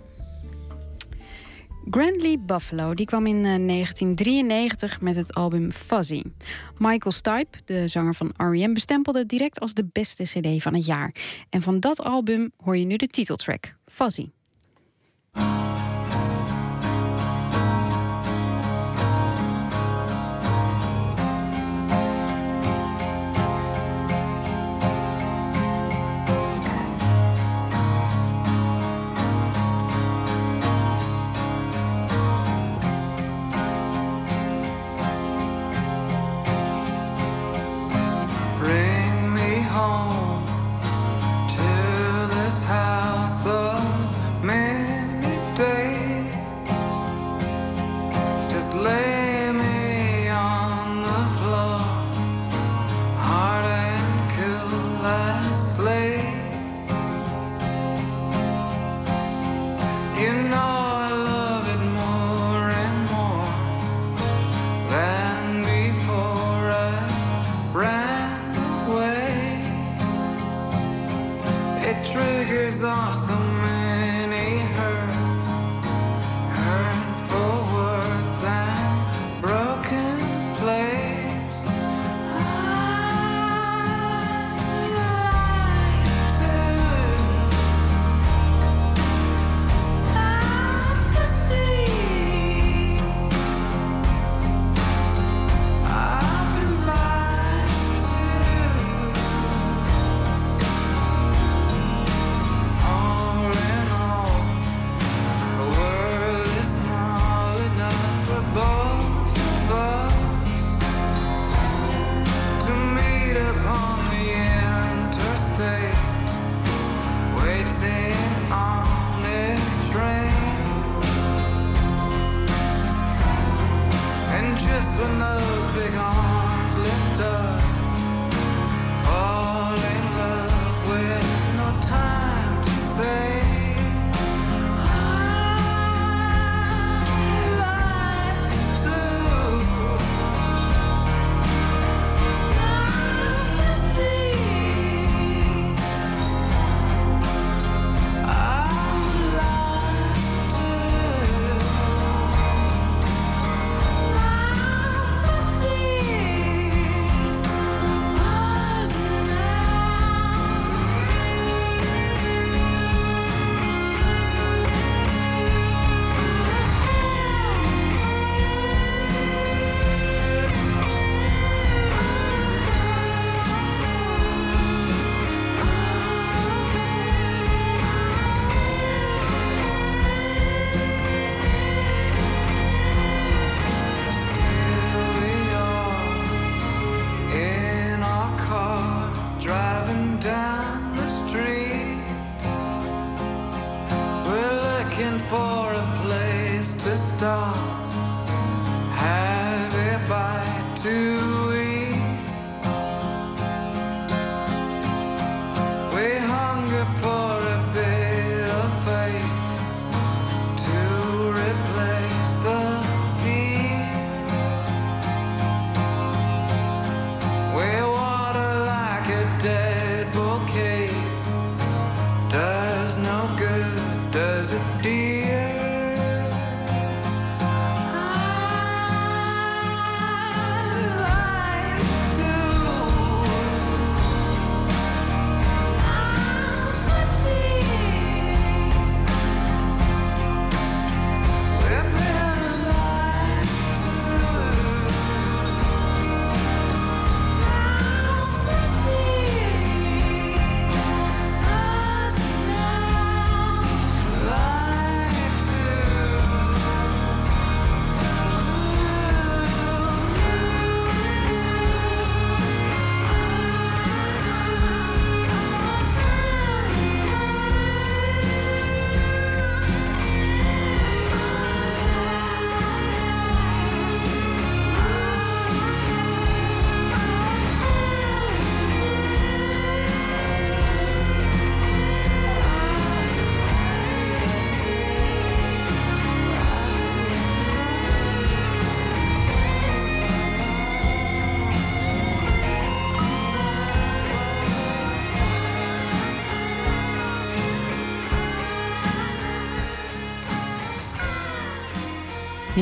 Grandly Buffalo die kwam in eh, 1993 met het album Fuzzy. Michael Stipe, de zanger van R.E.M., bestempelde het direct als de beste CD van het jaar. En van dat album hoor je nu de titeltrack, Fuzzy.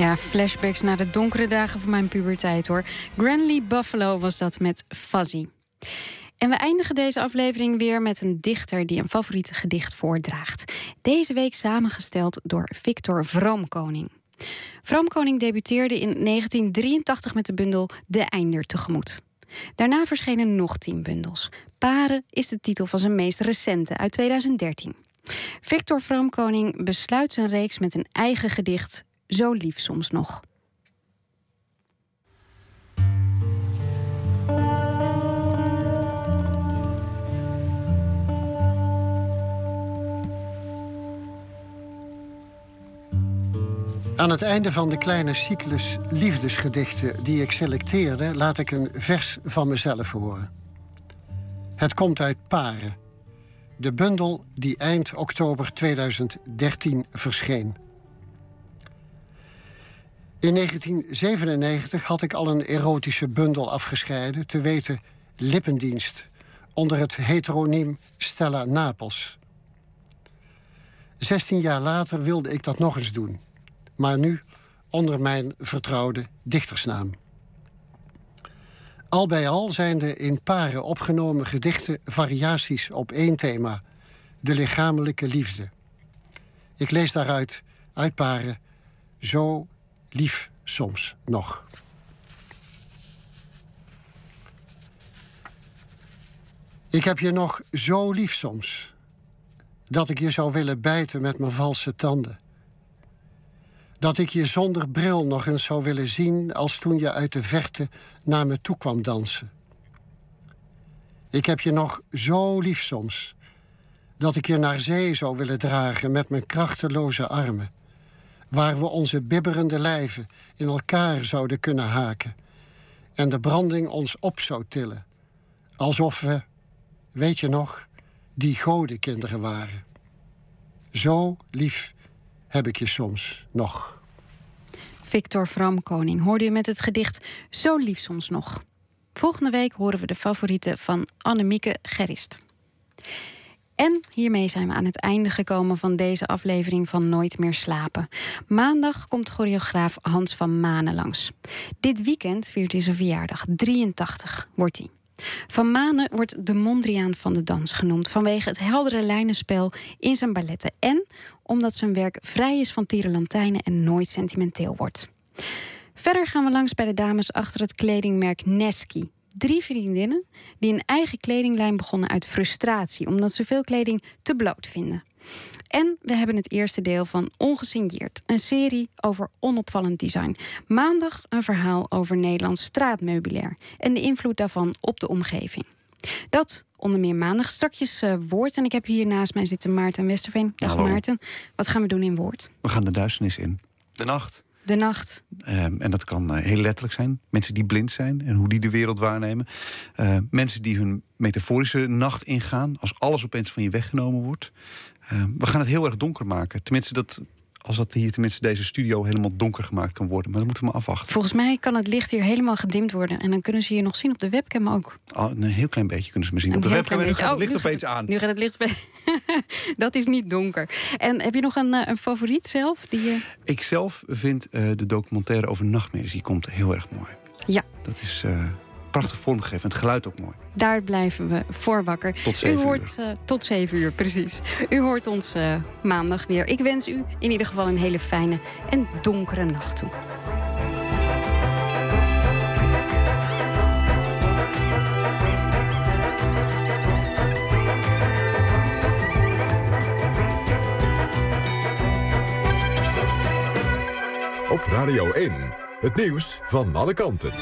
Ja, flashbacks naar de donkere dagen van mijn puberteit hoor. Granley Buffalo was dat met Fuzzy. En we eindigen deze aflevering weer met een dichter die een favoriete gedicht voordraagt. Deze week samengesteld door Victor Vroomkoning. Vroomkoning debuteerde in 1983 met de bundel De Einder tegemoet. Daarna verschenen nog tien bundels. Paren is de titel van zijn meest recente uit 2013. Victor Vroomkoning besluit zijn reeks met een eigen gedicht, Zo lief soms nog. Aan het einde van de kleine cyclus liefdesgedichten die ik selecteerde, laat ik een vers van mezelf horen. Het komt uit Paren, De bundel die eind oktober 2013 verscheen. In 1997 had ik al een erotische bundel afgescheiden, te weten Lippendienst, onder het heteroniem Stella Napels. Zestien jaar later wilde ik dat nog eens doen, maar nu onder mijn vertrouwde dichtersnaam. Al bij al zijn de in paren opgenomen gedichten variaties op één thema: de lichamelijke liefde. Ik lees daaruit uit paren zo lief soms nog. Ik heb je nog zo lief soms, dat ik je zou willen bijten met mijn valse tanden. Dat ik je zonder bril nog eens zou willen zien als toen je uit de verte naar me toe kwam dansen. Ik heb je nog zo lief soms, dat ik je naar zee zou willen dragen met mijn krachteloze armen, waar we onze bibberende lijven in elkaar zouden kunnen haken en de branding ons op zou tillen, alsof we, weet je nog, die godenkinderen waren. Zo lief heb ik je soms nog. Victor Vramkoning hoorde u met het gedicht Zo lief soms nog. Volgende week horen we de favorieten van Annemieke Gerrist. En hiermee zijn we aan het einde gekomen van deze aflevering van Nooit meer slapen. Maandag komt choreograaf Hans van Manen langs. Dit weekend viert hij zijn verjaardag. 83 wordt hij. Van Manen wordt de Mondriaan van de dans genoemd vanwege het heldere lijnenspel in zijn balletten en omdat zijn werk vrij is van tierenlantijnen en nooit sentimenteel wordt. Verder gaan we langs bij de dames achter het kledingmerk Neski. Drie vriendinnen die een eigen kledinglijn begonnen uit frustratie omdat ze veel kleding te bloot vinden. En we hebben het eerste deel van Ongesigneerd, een serie over onopvallend design. Maandag een verhaal over Nederlands straatmeubilair en de invloed daarvan op de omgeving. Dat onder meer maandag. Strakjes eh, woord. En ik heb hier naast mij zitten Maarten Westerveen. Dag Hallo. Maarten. Wat gaan we doen in woord? We gaan de duisternis in. De nacht. De nacht. Ehm, en dat kan eh, heel letterlijk zijn. Mensen die blind zijn en hoe die de wereld waarnemen. Eh, mensen die hun metaforische nacht ingaan als alles opeens van je weggenomen wordt. Ehm, we gaan het heel erg donker maken. Tenminste, dat, als dat hier tenminste deze studio helemaal donker gemaakt kan worden. Maar dat moeten we maar afwachten. Volgens mij kan het licht hier helemaal gedimd worden. En dan kunnen ze je nog zien op de webcam ook. Al een heel klein beetje kunnen ze me zien. Een Op de webcam en nu gaat het licht Oh, nu opeens aan. Nu gaat het licht... *laughs* dat is niet donker. En heb je nog een, eh, een favoriet zelf? Die je... Ik zelf vind eh, de documentaire over nachtmerries, die komt heel erg mooi. Ja. Dat is eh, prachtig vormgegeven. En het geluid ook mooi. Daar blijven we voor wakker. Tot zeven u hoort, eh, tot zeven uur, precies. U hoort ons eh, maandag weer. Ik wens u in ieder geval een hele fijne en donkere nacht toe. Op Radio 1, het nieuws van alle kanten.